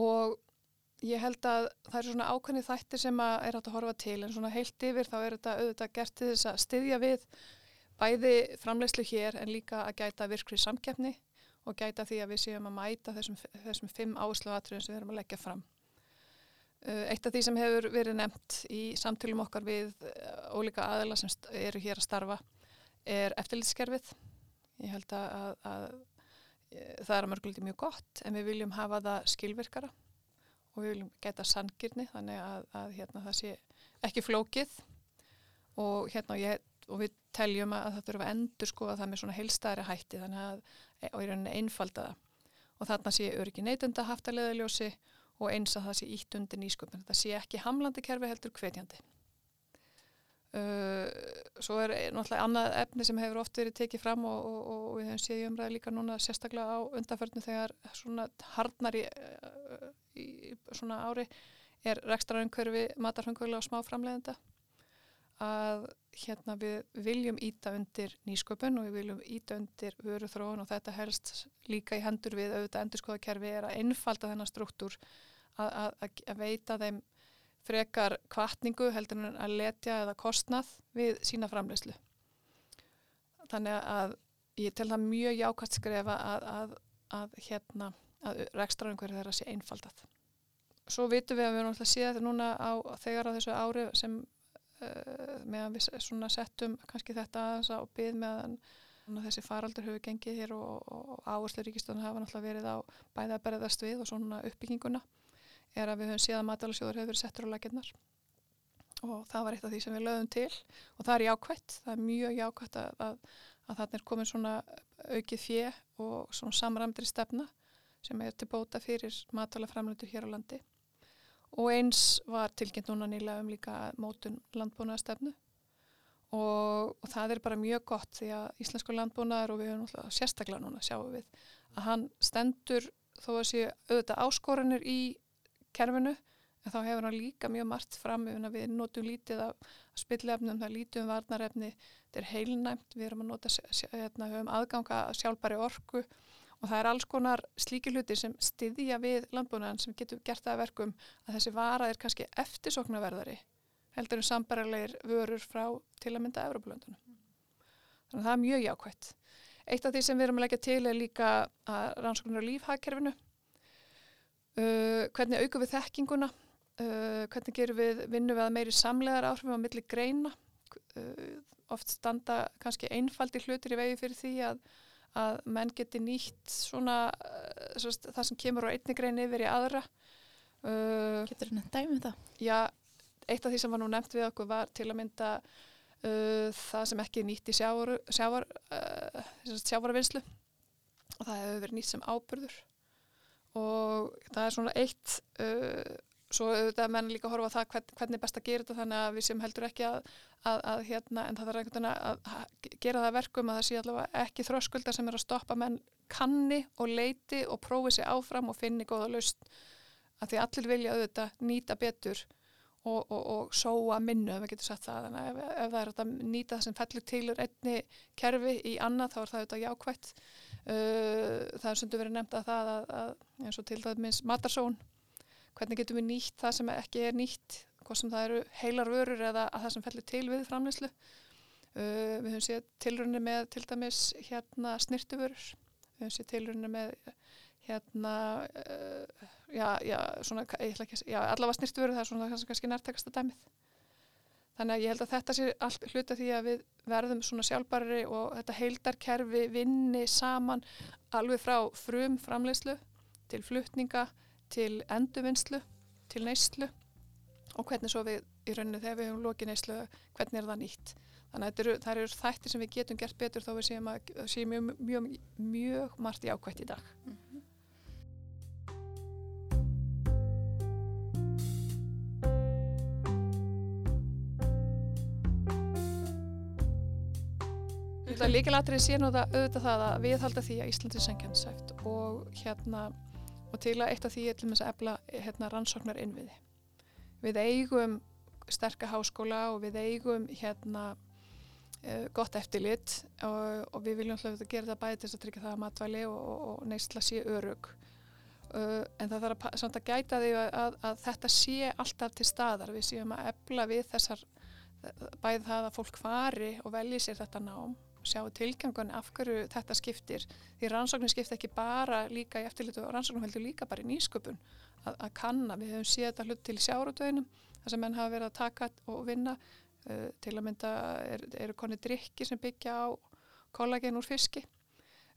S3: og ég held að það er svona ákveðni þættir sem að er að horfa til en svona heilt yfir þá er þetta auðvitað gert til þess að styðja við bæði framlegslu hér en líka að gæta virkri samkeppni og gæta því að við séum að mæta þessum, þessum fimm áslögu atriðum sem við erum að leggja fram. Uh, eitt af því sem hefur verið nefnt í samtölum okkar við uh, ólíka aðila sem eru hér að starfa er eftirlitskerfið. Ég held að, að, að uh, það er að mörguliti mjög gott en við viljum hafa það skilvirkara og við viljum geta sangirni þannig að, að hérna, það sé ekki flókið og, hérna, og, ég, og við teljum að það þurfa endur sko að það með svona heilstæðri hætti þannig að og í rauninni einfalda það og þarna sé öryggi neytunda haft að leðaljósi og eins að það sé ítt undir nýsköpun. Það sé ekki hamlandi kerfi heldur hvetjandi. Uh, svo er náttúrulega annað efni sem hefur oft verið tekið fram og, og, og við hefum séð í umræði líka núna sérstaklega á undanförnu þegar svona harnar í uh, í svona ári er rekstraröngkörfi matarhöngvöla og smáframleðenda að hérna við viljum íta undir nýsköpun og við viljum íta undir vöru þróun og þetta helst líka í hendur við auðvitað endurskoðakerfi er að einfalda þennan struktúr að, að, að veita þeim frekar kvartningu heldur en að letja eða kostnað við sína framleyslu. Þannig að ég tel það mjög jákvæmt skrefa að, að hérna að rekstraumhverju þeirra sé einfaldað. Svo vitum við að við erum alltaf síðan núna á, þegar á þessu ári sem uh, meðan við settum kannski þetta aðeins á byð meðan þessi faraldur hefur gengið hér og, og áherslu ríkistöðun hafa náttúrulega verið á bæða að berðast við og svona uppbygginguna er að við höfum síðan matalasjóður hefur verið settur á laginnar og það var eitt af því sem við lögum til. Og það er jákvætt, það er mjög jákvætt að, að, að þarna er komin svona aukið fjö og svona samramdri stefna sem er til bóta fyrir matalaframlöndur hér á landi. Og eins var tilkynnt núna nýlega um líka mótun landbúnaðastefnu og, og það er bara mjög gott því að íslensku landbúnaðar og við höfum náttúrulega sérstaklega núna sjáum við að hann stendur þó að sé auðvitað áskoranir í kerfinu en þá hefur hann líka mjög margt fram við notum lítið af spillefnum, það lítið um varnarefni þetta er heilnæmt, við erum að nota hérna, höfum aðganga sjálfbæri orku og það er alls konar slíki hluti sem styðja við landbúnaðan sem getur gert það verkum að þessi vara er kannski eftirsoknaverðari heldur en sambarlegir vörur frá til að mynda Európa-löndunum. Þannig að það er mjög jákvæmt. Eitt af því sem við erum að leggja til er líka að rannsóknar á lífhagkerfinu, uh, hvernig aukum við þekkinguna, uh, hvernig gerum við vinnu við að meiri samlegar áhrifum á milli greina, uh, oft standa kannski einfaldi hlutir í vegi fyrir því að að menn geti nýtt svona sérst, það sem kemur á einni grein yfir í aðra. Uh,
S2: Getur þú nefnt dæmi um það?
S3: Já, eitt af því sem var nú nefnt við okkur var til að mynda uh, það sem ekki er nýtt í sjávar, sjávar, sjávarvinnslu. Og það hefur verið nýtt sem ábyrður og það er svona eitt uh, svo auðvitað menn líka horfa það hvern, hvernig best að gera þetta þannig að við sem heldur ekki að, að, að hérna, en það þarf einhvern veginn að, gera það verkum að það sé allavega ekki þröskuldar sem er að stoppa menn kanni og leiti og prófi sig áfram og finni góða laust að því allir vilja auðvitað nýta betur og, og, og sóa minnu ef við getum sagt það. Þannig að ef, ef það er að nýta það sem fellur til úr einni kerfi í annað þá er það auðvitað jákvætt það er sundu verið nefnt að það að, að eins og til dæmis matarsón hvernig getum við nýtt það sem ekki er nýtt hvort sem það eru heilar vörur eða að það sem fellur til við framleyslu uh, við höfum séð tilrunni með til dæmis hérna snirtuvörur við höfum séð tilrunni með hérna uh, já, já, svona, ekki, já, allavega snirtuvörur það er svona kannski, kannski nærtekasta dæmið þannig að ég held að þetta sé allt hluta því að við verðum svona sjálfbæri og þetta heildarkerfi vinni saman alveg frá frum framleyslu til flutninga til endurvinnslu, til neyslu og hvernig svo við í rauninu þegar við höfum lokið neyslu, hvernig er það nýtt. Þannig að það eru þættir sem við getum gert betur þó við séum að séum mjög, mjög, mjög margt í ákvætt í dag. Mm -hmm. Líkilatrið sé nú það auðvitað það að við halda því að Íslandi sengjansæft og hérna og til að eitt af því er til að efla hérna, rannsóknar innviði. Við eigum sterka háskóla og við eigum hérna uh, gott eftirlit og, og við viljum hlutlega gera það bæði til að tryggja það að matvæli og, og, og neistla sé örug. Uh, en það þarf að, að gæta því að, að, að þetta sé alltaf til staðar. Við séum að efla við þessar bæði það að fólk fari og velji sér þetta nám sjá tilgangun af hverju þetta skiptir. Því rannsóknir skiptir ekki bara líka í eftirlitu og rannsóknir heldur líka bara í nýsköpun. Að, að kanna, við hefum séð þetta hlut til sjárutöðinum, þar sem menn hafa verið að taka og vinna. Uh, til að mynda eru er koni drikki sem byggja á kollagen úr fiski.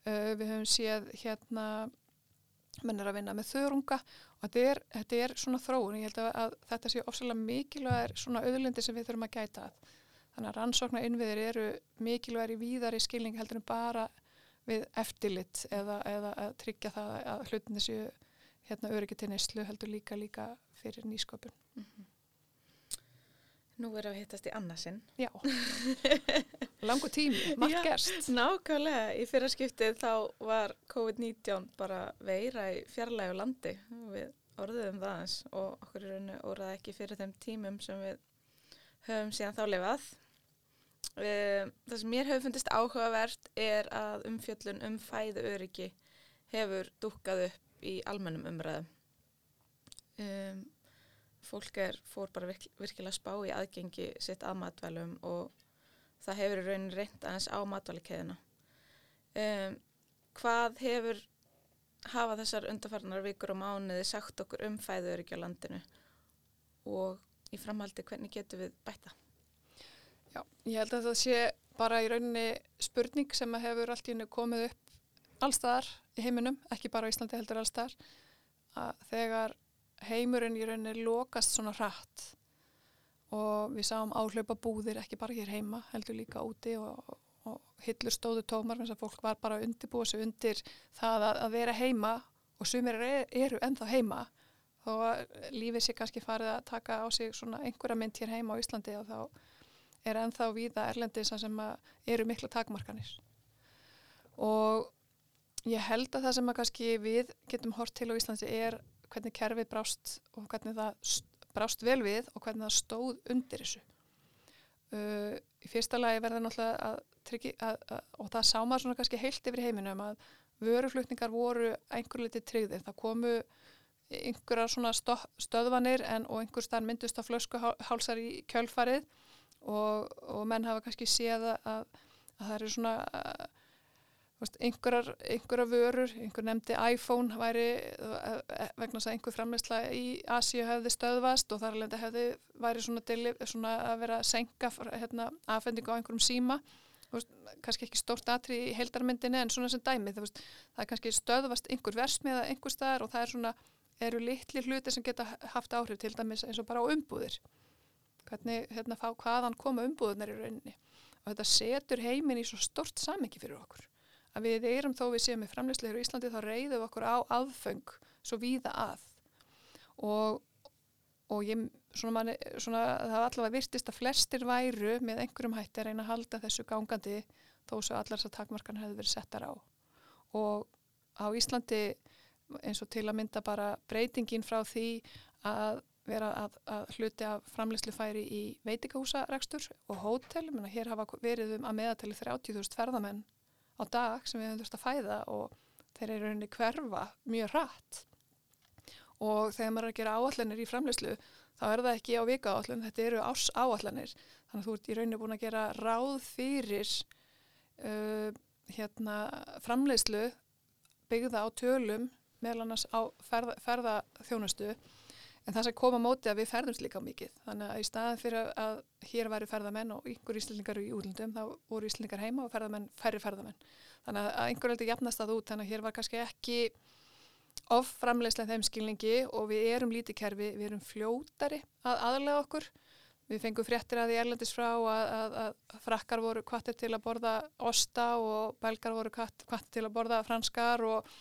S3: Uh, við hefum séð hérna menn er að vinna með þörunga og þetta er, þetta er svona þróun, ég held að, að þetta sé ofsalega mikilvæg svona auðlindi sem við þurfum að gæta að Þannig að rannsóknar innviðir eru mikilværi víðari skilning heldur en bara við eftirlitt eða, eða að tryggja það að hlutin þessu hérna, öryggi til neyslu heldur líka líka fyrir nýsköpun. Mm -hmm.
S2: Nú erum við hittast í annarsinn.
S3: Já, langu tími, margt gerst.
S2: Nákvæmlega, í fyrraskiptið þá var COVID-19 bara veira í fjarlægu landi við orðuðum það eins og okkur er rauninu orðað ekki fyrir þeim tímum sem við höfum síðan þá lifað Um, það sem mér hefur fundist áhugavert er að umfjöllun um fæðu öryggi hefur dúkkað upp í almennum umræðum. Um, fólk er, fór bara virk, virkilega spá í aðgengi sitt að matvælum og það hefur í raunin reynd aðeins á matvælikeðina. Um, hvað hefur hafa þessar undarfarnar vikur og mánuði sagt okkur um fæðu öryggi á landinu og í framhaldi hvernig getur við bæta?
S3: Já, ég held að það sé bara í rauninni spurning sem hefur allt í hennu komið upp allstaðar í heiminum, ekki bara á Íslandi heldur allstaðar, að þegar heimurinn í rauninni lokast svona hratt og við sáum áhlaupa búðir ekki bara hér heima, heldur líka úti og, og hillur stóðu tómar eins að fólk var bara að undirbúa sig undir það að, að vera heima og sumir eru, ennþá heima. Þó að lífið sé kannski farið að taka á sig svona einhverja mynd hér heima á Íslandi og þá er ennþá víða erlendis sem eru mikla takmarkanir. Og ég held að það sem að kannski við getum hort til á Íslandi er hvernig kerfið brást og hvernig það brást vel við og hvernig það stóð undir þessu. Uh, í fyrsta lagi verða náttúrulega að tryggi og það sá maður svona kannski heilt yfir heiminum að vöruflutningar voru einhver litið tryggðir, það komu einhverjar svona stöðvanir en, og einhver starf myndust á flöskuhálsar í kjölfarið og, og menn hafa kannski séð að, að það eru svona veist, einhverjar, einhverjar vörur, einhver nefndi iPhone væri vegna þess að einhver framleysla í Asíu hefði stöðvast og þar alveg hefði væri svona, deli, svona að vera að senka hérna, aðfendingu á einhverjum síma. Veist, kannski ekki stórt atri í heldarmyndinni en svona sem dæmi veist, það er kannski stöðvast einhver versmiða einhver staðar og það er svona eru litli hluti sem geta haft áhrif til dæmis eins og bara á umbúðir hvernig, hérna, fá, hvaðan koma umbúðunar í rauninni. Og þetta setur heiminn í svo stort samengi fyrir okkur. Að við erum þó við séum með framleyslegur í Íslandi þá reyðum okkur á aðföng svo víða að. Og, og ég svona, manni, svona það var allavega virtist að flestir væru með einhverjum hætti að reyna að halda þessu gangandi þó svo allar þess að takmarkan hefði verið settar á. Og á Íslandi eins og til að mynda bara breytingin frá því að vera að, að hluti af framleyslu færi í veitikahúsarekstur og hótel, menna hér hafa verið um að meðatali 30.000 ferðamenn á dag sem við höfum þurft að fæða og þeir eru rauninni hverfa mjög rætt og þegar maður er að gera áallanir í framleyslu þá er það ekki á vika áallun, þetta eru ás áallanir þannig að þú ert í rauninni búin að gera ráð fyrir uh, hérna framleyslu byggða á tölum meðal annars á ferða, ferðaþjónustu en það sem koma móti að við ferðumst líka mikið. Þannig að í staðan fyrir að hér væri ferðamenn og yngur íslendingar í útlundum þá voru íslendingar heima og ferðamenn færri ferðamenn. Þannig að einhver veldi jafnast það út. Þannig að hér var kannski ekki of framlegslega þeim skilningi og við erum lítið kerfi, við erum fljótari að aðlega okkur. Við fengum fréttir að því erlendis frá að, að, að frakkar voru kvattir til að borða osta og belgar voru kvattir til að borða franskar og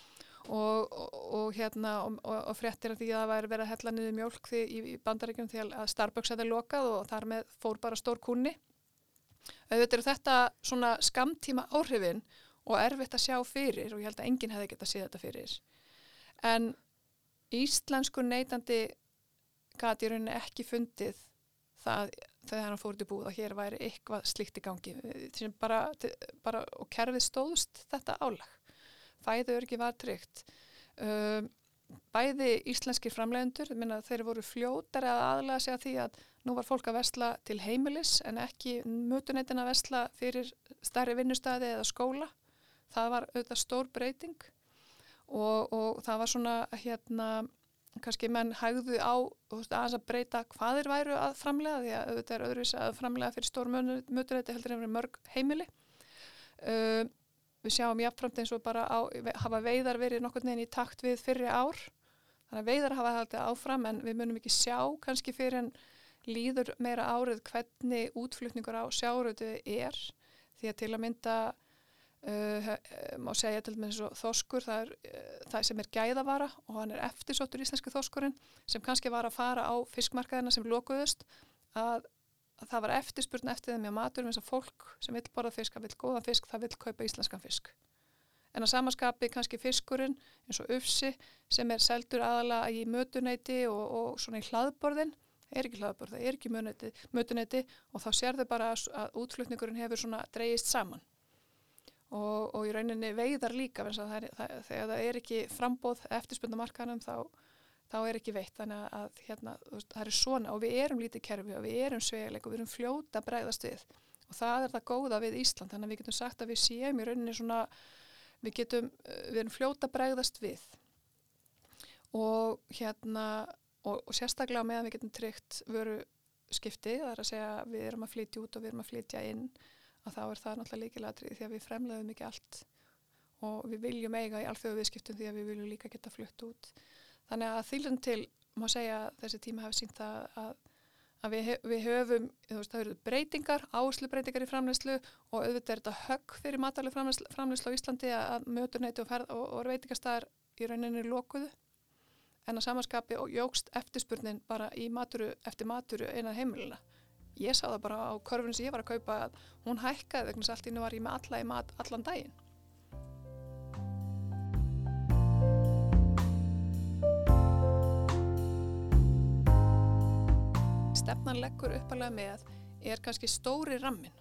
S3: og, og, hérna og, fréttir af því að það væri verið að hella niður mjölk í, í bandaríkjum því að Starbucks hefði lokað og þar með fór bara stór kunni auðvitað eru þetta svona skamtíma áhrifin og erfitt að sjá fyrir og ég held að enginn hefði gett að sé þetta fyrir. En íslensku neytandi gati rauninni ekki fundið það þegar hann fór til búið að hér væri eitthvað slikt í gangi. Bara, bara, og kerfið stóðust þetta álag fæðu örgi var tryggt. Um, bæði íslenskir framlegendur, þeir voru fljótar að aðlæða sig að því að nú var fólk að vestla til heimilis en ekki mötuneytin að vestla fyrir stærri vinnustæði eða skóla. Það var auðvitað stór breyting og, og það var svona hérna kannski menn hægðu á að breyta hvað þeir væru að framlega því að auðvitað er öðruvis að framlega fyrir stór mötuneytti heldur en mörg heimili. Um, við sjáum jáfnframt eins og bara á, hafa veiðar verið nokkur neginn í takt við fyrri ár. Þannig að veiðar hafa haldið áfram en við munum ekki sjá kannski fyrir en líður meira árið hvernig útflutningur á sjáurötu er. Því að til að mynda uh, má segja til dæmis þoskur það, er, uh, það sem er gæðavara og hann er eftirsóttur íslensku þoskurinn sem kannski var að fara á fiskmarkaðina sem lokuðust að það var eftirspurn eftir þeim í matur eins og fólk sem vil borða fisk, það vil góða fisk, það vil kaupa íslenskan fisk. En að samaskapi kannski fiskurinn eins og ufsi sem er seldur aðala í mötuneyti og, og svona í hlaðborðin, er ekki hlaðborð, það er ekki mötuneyti og þá sér þau bara að útflutningurinn hefur svona dreyist saman. Og, og í rauninni veiðar líka, það er, það, þegar það er ekki frambóð eftirspunnamarkanum þá þá er ekki veitt. Þannig að hérna, það er svona og við erum lítið kerfi og við erum sveileg og við erum fljóta að bregðast við. Og það er það góða við Ísland. Þannig að við getum sagt að við séum í rauninni svona við getum, við erum fljóta að bregðast við. Og hérna og, og sérstaklega meðan við getum tryggt vöru skipti, það er að segja við erum að flytja út og við erum að flytja inn að þá er það náttúrulega líkilatri því að við fremlaðum ekki allt. Og við viljum eiga í alþjóðu viðskiptum því að við viljum líka geta flutt út Þannig að þýlun til, má segja, þessi tíma hafi sínt það að, að við, við höfum, þú veist, það eru breytingar, áherslu breytingar í framleyslu og auðvitað er þetta högg fyrir matalegu framleyslu, á Íslandi að möturneiti og, og, og veitingarstaðar í rauninni lókuðu en að samanskapi og jógst eftirspurnin bara í maturu eftir maturu einað heimilina. Ég sá það bara á körfun sem ég var að kaupa að hún hækkaði vegna að allt innu var ég með alla í mat allan daginn. Stefnan leggur uppalega með er kannski stóri rammin.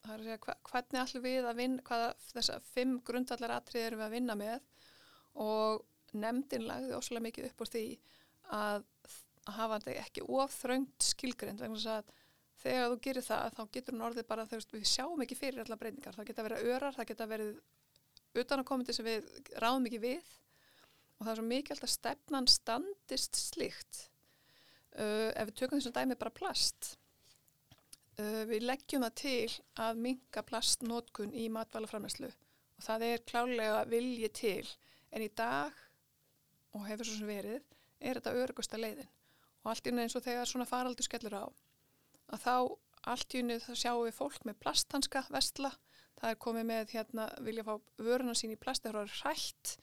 S3: Það er að segja hvernig ætlum við að vinna, hvaða þessar fimm grundvallar atrið erum við að vinna með og nefndin lagði óslulega mikið upp úr því að, að hafa ekki ofþröngt skilgrind vegna þess að þegar þú gerir það þá getur hún orðið bara þegar við sjáum ekki fyrir allar breyningar. Það geta verið örar, það geta verið utanakomandi sem við ráðum ekki við og það er svo mikilvægt að stefnan standist slikt uh, ef við tökum þessum dæmi bara plast uh, við leggjum það til að minka plastnótkun í matvælaframlæslu og það er klálega vilji til. En í dag og hefur svo sem verið er þetta örugusta leiðin. Og allt í unni eins og þegar svona faraldur skellur á að þá allt í unni þá sjáum við fólk með plasthanska vestla, það er komið með hérna vilja fá vöruna sín í plast það er hrætt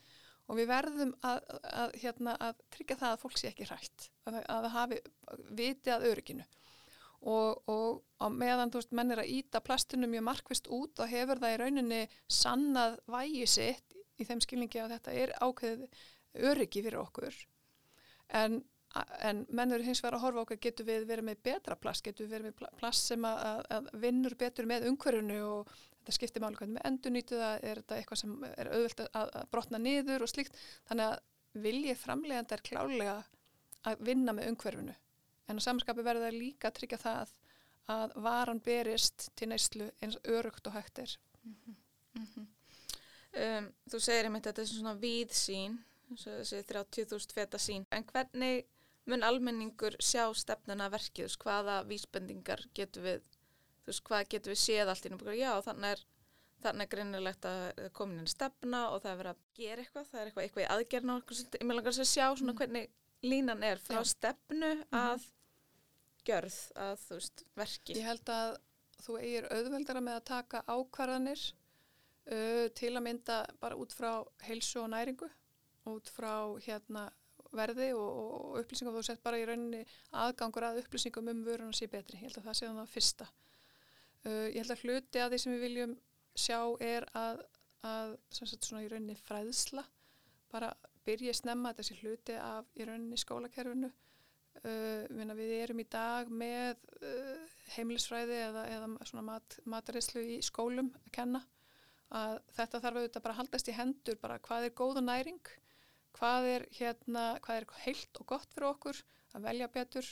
S3: og við verðum að, að, hérna, að tryggja það að fólk sé ekki hrætt, að það hafi viti að öruginu og, og á meðan veist menn er að íta plastinu mjög markvist út og hefur það í rauninni sannað vægi sitt í þeim skilningi að þetta er ákveðið örugi fyrir okkur. En, en menn eru hins vegar að horfa okkur getur við verið með betra plast, getur við verið með plast sem að, að vinnur betur með umhverfunu og þetta skiptir máli hvernig við endur nýtu það, er þetta eitthvað sem er auðvöld að, að brotna niður og slíkt þannig að viljið framlegandi er klálega að vinna með umhverfunu en á samanskapi verður það líka að tryggja það að varan berist til neyslu eins örugt og hægt er mm -hmm.
S2: Mm -hmm. um, Þú segir einmitt að þetta er svona víð sín þessi 30.000 feta sín en hvernig mun almenningur sjá stefnuna verkið, hvaða vísbendingar getur við þú veist, hvað getur við séð allt í náttúrulega, já, þannig er þannig er greinilegt að komin inn stefna og það er verið að gera eitthvað, það er eitthvað, eitthvað í aðgerna og ég með langar að sjá svona mm. hvernig línan er frá stefnu mhm. að gjörð að þú veist verki.
S3: Ég held að þú eigir auðveldara með að taka ákvarðanir uh, til að mynda bara út frá heilsu og næringu, út frá hérna verði og, og upplýsingum þú sett bara í rauninni aðgangur að upplýsingum um vörun og sé betri. Ég held að það sé þannig að fyrsta. Uh, ég held að hluti að því sem við viljum sjá er að, að svona í rauninni fræðsla bara byrja snemma þessi hluti af í rauninni skólakerfinu. Uh, við erum í dag með uh, heimilisfræði eða, eða mat, matarislu í skólum að kenna. Að þetta þarf auðvitað bara að haldast í hendur bara hvað er góð og næring hvað er, hérna, hvað er heilt og gott fyrir okkur að velja betur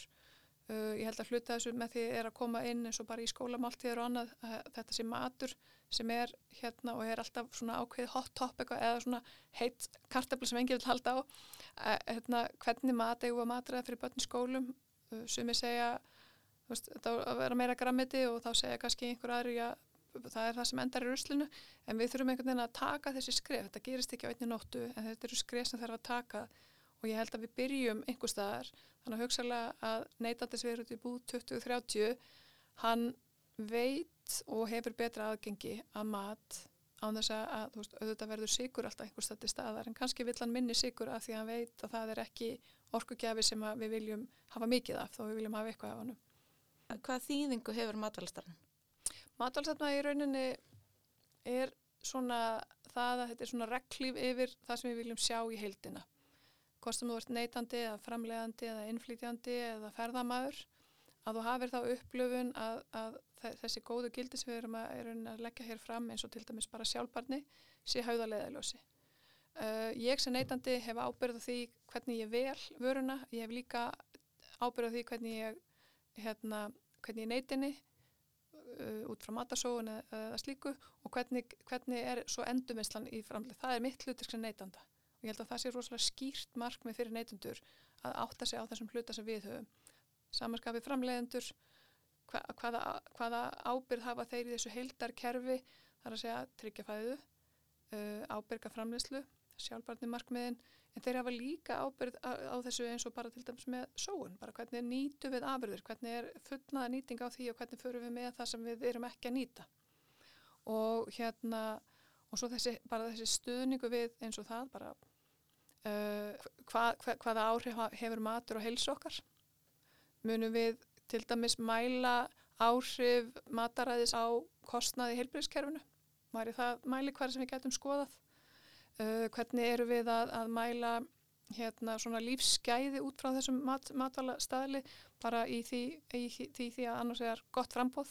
S3: uh, ég held að hluta þessu með því er að koma inn eins og bara í skólamáltíður og annað þetta sé matur sem er hérna og er alltaf svona ákveðið hot topic eða svona heitt kartabla sem engi vil halda á. Hérna, hvernig mat eigum að matraða fyrir börn í skólum? Sem ég segja veist, að vera meira grammiti og þá segja kannski einhver aðri að það er það sem endar í ruslinu. En við þurfum einhvern veginn að taka þessi skref. Þetta gerist ekki á einni nóttu en þetta eru skref sem þarf að taka og ég held að við byrjum einhver staðar þannig að hugsalega að neytandis verður út í búð 2030 hann veit og hefur betra aðgengi að mat án þess að, veist, auðvitað verður sigur alltaf einhver stætti staðar, en kannski vill hann minni sigur af því að hann veit að það er ekki orkugjafi sem við viljum hafa mikið af, þó við viljum hafa eitthvað af hann.
S2: Hvað þýðingu hefur matvælastarinn?
S3: Matvælastarinn í rauninni er svona það að þetta er svona reglíf yfir það sem við viljum sjá í heildina. Kostum þú ert neytandi eða framlegandi eða innflýtjandi eða ferðamæður, að þú hafir þá upplöfun að, að þessi góðu gildi sem við erum að, að leggja hér fram eins og til dæmis bara sjálfbarni sé hauðarleðalösi. Uh, ég sem neytandi hef ábyrðað því hvernig ég vel vöruna, ég hef líka ábyrðað því hvernig ég, hérna, hvernig ég neytinni uh, út frá matasóun eða, eða slíku og hvernig, hvernig er svo endurvinnslan í framlega. Það er mitt hlutur sem neytanda og ég held að það sé rosalega skýrt markmið fyrir neytundur að átta sig á þessum hluta sem við höfum. Samanskapið framlegendur hva, hvaða, hvaða ábyrð hafa þeir í þessu heildarkerfi þar að segja tryggjafæðu, uh, ábyrga framleyslu, sjálfbarni markmiðin, en þeir hafa líka ábyrð á, á þessu eins og bara til dæmis með sóun, bara hvernig nýtu við afurður, hvernig er fullnaða nýting á því og hvernig förum við með það sem við erum ekki að nýta. Og hérna, og svo þessi, bara þessi stuðningu við eins og það, bara uh, hva, hva, hvaða áhrif hefur matur og heilsu okkar, munum við til dæmis mæla áhrif mataræðis á kostnaði heilbríðskerfinu. Mæri það mæli hver sem við getum skoðað. Uh, hvernig eru við að, að mæla hérna, lífsgæði út frá þessum mat, matvala staðli bara í því, í því, því að annars er gott frambóð,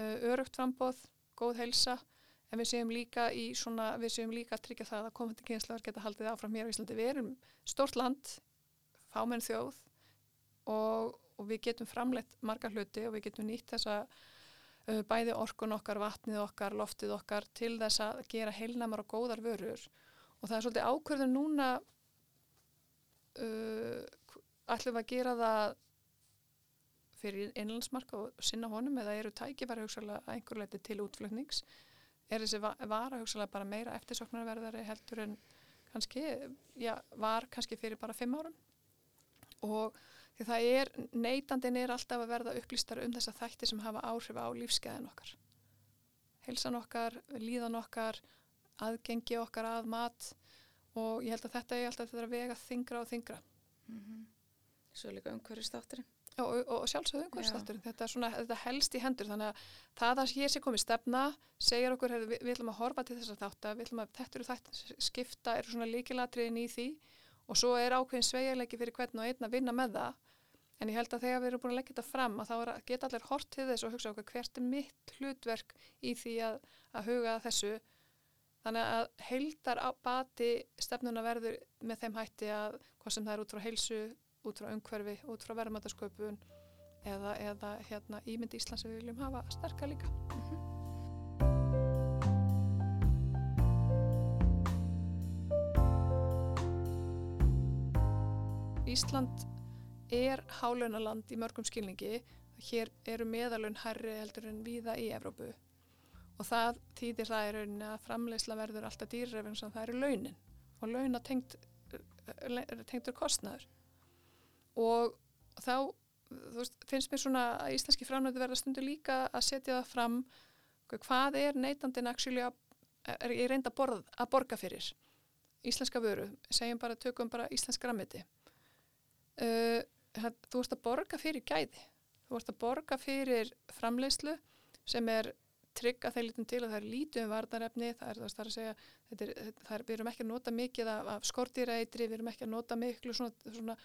S3: uh, örugt frambóð, góð heilsa en við séum líka í svona, við séum líka að tryggja það að komandi kynslar geta haldið áfram hér á Íslandi. Við erum stórt land, fámenn þjóð og og við getum framleitt marga hluti og við getum nýtt þessa uh, bæði orkun okkar, vatnið okkar, loftið okkar til þess að gera heilnamar og góðar vörur og það er svolítið ákverður núna uh, ætlum að gera það fyrir innlandsmarka og sinna honum eða eru tækifæri hugsalega að einhver leiti til útflutnings er þessi va- vara hugsalega bara meira eftirsoknarverðari heldur en kannski, já, var kannski fyrir bara fimm árum? Og því það er, neytandin er alltaf að verða upplýstar um þessa þætti sem hafa áhrif á lífskeiðin okkar. Heilsan okkar, líðan okkar aðgengi okkar að mat og ég held að þetta er alltaf þetta að vega þingra og þingra
S2: Svo líka umhverju státturinn.
S3: Og, og, og sjálfsögðu umhverfstáttur þetta, þetta helst í hendur þannig að það að hér sé komið stefna segir okkur, heyrðu, við, við ætlum að horfa til þess að þátt við ætlum að þetta eru þætt skipta eru svona líkilatriðin í því. Og svo er ákveðin sveigjarleiki fyrir hvern og einn að vinna með það. En ég held að þegar við erum búin að leggja þetta fram að þá að geta allir hort til þess og hugsa okkur hvert er mitt hlutverk í því að, að huga þessu? Þannig að heildar á bati stefnuna verður með þeim hætti að hvað sem það er út frá heilsu út frá umhverfi, út frá verðmætasköpun eða, eða hérna, ímynd Íslands sem við viljum hafa sterkar líka. Ísland er hálaunaland í mörgum skilningi. Hér eru meðalun herri heldur en víða í Evrópu og það þýðir það í rauninni að framleysla verður alltaf dýrrefn sem það eru launin og launa tengt, tengtur kostnaður og þá veist, finnst mér svona að íslenski framnöðu verða stundu líka að setja það fram hvað er neytandin að, er ég reynd að, borð, að borga fyrir? Íslenska vöru, segjum bara tökum bara íslensk grammiti uh, þú ert að borga fyrir gæði. Þú ert að borga fyrir framleiðslu sem er trygg að þeir lítum til að það er lítið um varnarefni, það er, það að segja, er, það er, við erum ekki að nota mikið af, af skortýrætri, við erum ekki að nota miklu svona, svona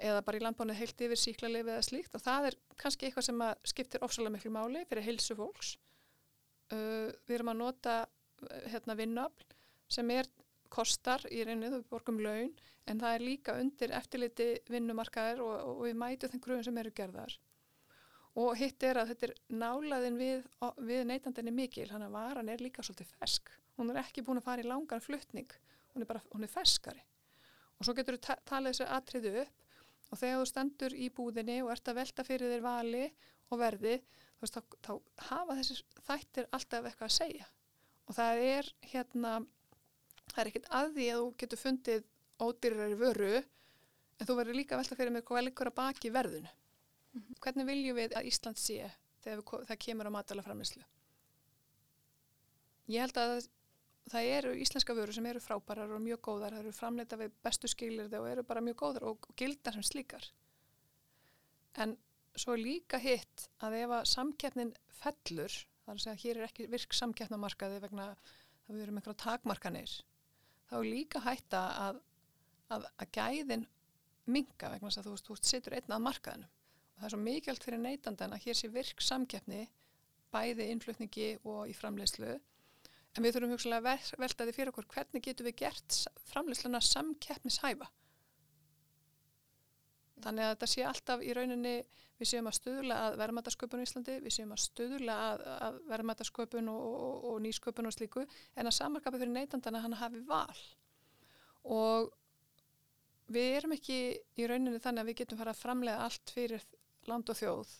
S3: eða bara í landbánu heilt yfir síklarlefi eða slíkt og það er kannski eitthvað sem skiptir ofsalega miklu máli fyrir heilsu fólks. Uh, við erum að nota hérna vinnöfl sem er kostar í reynu, við borgum laun en það er líka undir eftirliti vinnumarkaðir og, og við mætu þeim gröðum sem eru gerðar. Og hitt er að þetta er nálaðin við, við neytandinni mikil, hann að varan er líka svolítið fesk, hún er ekki búin að fara í langan fluttning, hún er bara, hún er feskari og svo getur þú talið þessu atriðu upp og þegar þú stendur í búðinni og ert að velta fyrir þér vali og verði, þú veist, þá, þá hafa þessi þættir alltaf eitthvað að segja og það er hérna það er ekkert að því að þú getur fundið ódýrari vöru en þú verður líka að velta fyrir mig hvað likur að baki verðinu Mm -hmm. Hvernig viljum við að Ísland sé þegar við, það kemur á matala framleyslu? Ég held að það eru íslenska vöru sem eru frábærar og mjög góðar, það eru framleita við bestu skilirði og eru bara mjög góðar og, og gildar sem slíkar. En svo er líka hitt að ef að samkeppnin fellur, þar að hér er ekki virk samkeppnamarkaði vegna að við erum einhverja takmarkanir, þá er líka hætta að, að, að gæðin minga vegna að þú, þú setur einn að markaðinu það er svo mikilvægt fyrir neytandan að hér sé virk samkeppni bæði innflutningi og í framleiðslu en við þurfum hugsalega að velta því fyrir okkur hvernig getum við gert framleiðsluna samkeppnishæfa? Þannig að þetta sé alltaf í rauninni við séum að stuðla að verðmætasköpun í Íslandi, við séum að stuðla að, að verðmætasköpun og, og, og nýsköpun og slíku en að samarkapi fyrir neytandan að hann hafi val. Og við erum ekki í rauninni þannig að við getum fara að framlega allt fyrir land og þjóð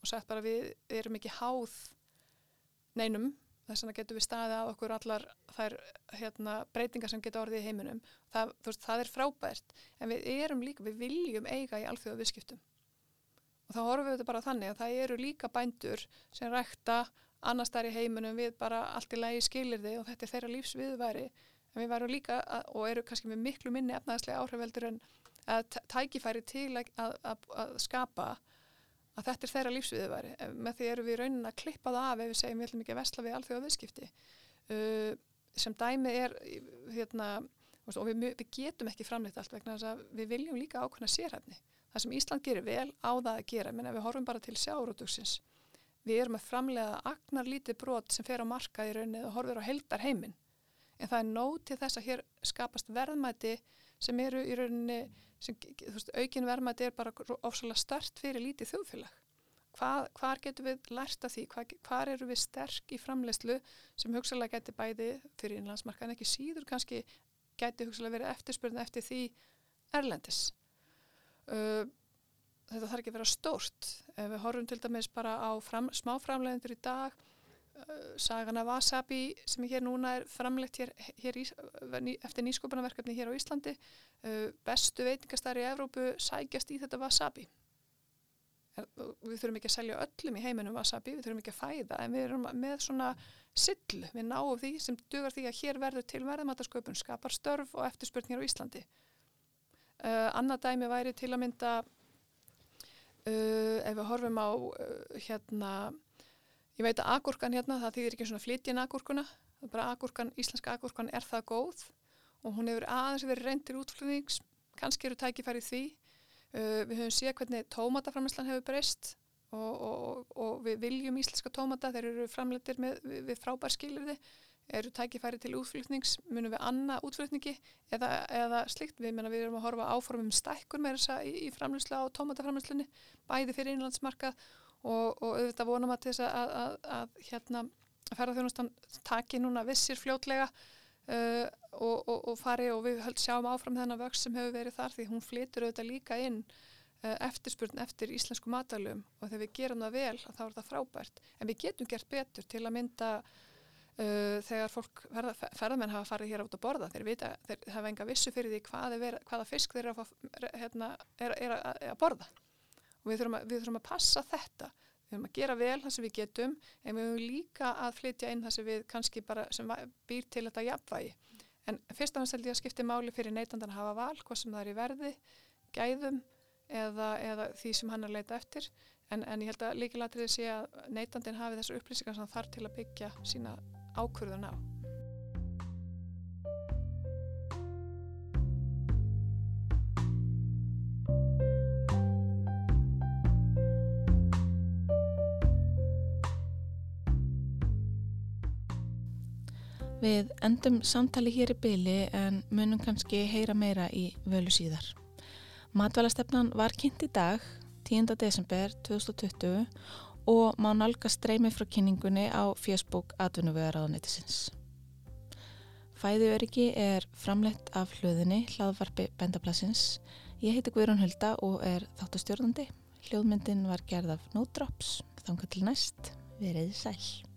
S3: og sagt bara við erum ekki háð neinum þess vegna getum við staðið af okkur allar þær hérna, breytingar sem geta orðið í heiminum. Það, veist, það er frábært en við erum líka, við viljum eiga í alþjóða viðskiptum og þá horfum við þetta bara þannig að það eru líka bændur sem rækta annars þar í heiminum við bara allt í lagi skilir þið og þetta er þeirra lífsviðværi en við varum líka að, og eru kannski með miklu minni efnaðslega áhrifveldur en að tækifæri til að, að, að skapa að þetta er þeirra lífsviðværi með því eru við raunin að klippa það af ef við segjum við ætlum ekki að vesla við alþjóða viðskipti. Uh, sem dæmi er hérna, og við, við getum ekki framleitt allt vegna þess að við viljum líka ákveðna sérhæfni. Það sem Ísland gerir vel á það að gera. Menn að við horfum bara til sjárótuksins við erum að framlega agnar lítið brot sem fer á marka í raunin og horfur á heldar heiminn en það er nóg til þess að hér skapast verðmæti sem eru í rauninni sem, veist, aukin verðmæti er bara ofsalega stert fyrir lítið þjóðfélag. Hvað, hvar getur við lært af því? Hvað, hvar eru við sterk í framleyslu sem hugsalega geti bæði fyrir innlandsmarka en ekki síður kannski geti hugsalega verið eftirspurðin eftir því erlendis. Uh, þetta þarf ekki að vera stórt. Ef við horfum til dæmis bara á fram, smáframlegendur í dag, sagan af Wasabi sem hér núna er framlegt hér, hér í, eftir nýskopunarverkefni hér á Íslandi, uh, bestu veitingastari í Evrópu sækjast í þetta Wasabi. Er, við þurfum ekki að selja öllum í heiminum Wasabi, við þurfum ekki að fæða, en við erum með svona sill, við náum því sem dugar því að hér verður til verðamætasköpun, skapar störf og eftirspurningar á Íslandi. Uh, annað dæmi væri til að mynda uh, ef við horfum á uh, hérna, ég veit að agurkan hérna, það þýðir ekki svona flytjinn agurkuna, það er bara agurkan, íslenska agurkan er það góð og hún hefur aðeins verið reyndir útflutnings, kannski eru tækifærið því. Við höfum séð hvernig tómataframislan hefur breyst og, og, og við viljum íslenska tómata, þeir eru framleitir með, við, við frábær skilirði eru tækifæri til útflutnings, munum við annað útflutningi eða, eða slikt, við, menna, við erum að horfa áformum stækkun með þessa í, í framlýslu á tómataframlýslunni, bæði fyrir innlandsmarkað og, og auðvitað vonum að þess að, að, að hérna ferðarþjónustan taki núna vissir fljótlega uh, og, og, og fari og við sjáum áfram þennan vöxt sem hefur verið þar því hún flytur auðvitað líka inn uh, eftirspurn eftir íslensku matalum og þegar við gerum það vel þá er það frábært. En við getum gert betur til að mynda Uh, þegar fólk, ferða, ferðamenn hafa farið hér átt að borða, þeir vita, þeir hafa enga vissu fyrir því hvað er, hvaða fisk þeir eru að, hérna, er, er að, að borða og við þurfum, að, við þurfum að passa þetta, við þurfum að gera vel það sem við getum, en við höfum líka að flytja inn það sem við kannski bara sem býr til þetta jafnvægi. En fyrst af hans held ég að skipti máli fyrir neytandan að hafa val, hvað sem það er í verði gæðum eða, eða því sem hann er að leita eftir. En, en ég held að líkilatriði sé að neytandin hafi þessar upplýsingar sem þarf til að byggja sína ákvörðun á.
S2: Við endum samtali hér í byli en munum kannski heyra meira í völu síðar. Matvælastefnan var kynnt í dag, 10. desember 2020 og má nálga streymi frá kynningunni á Facebook atvinnuvegaráðanetisins. Fæðu öryggi er framlegt af hlöðinni hlaðvarpi Bendaplasins. Ég heiti Guðrún Hulda og er þáttastjórnandi. Hljóðmyndin var gerð af No Drops. Þangar til næst, verið sæl.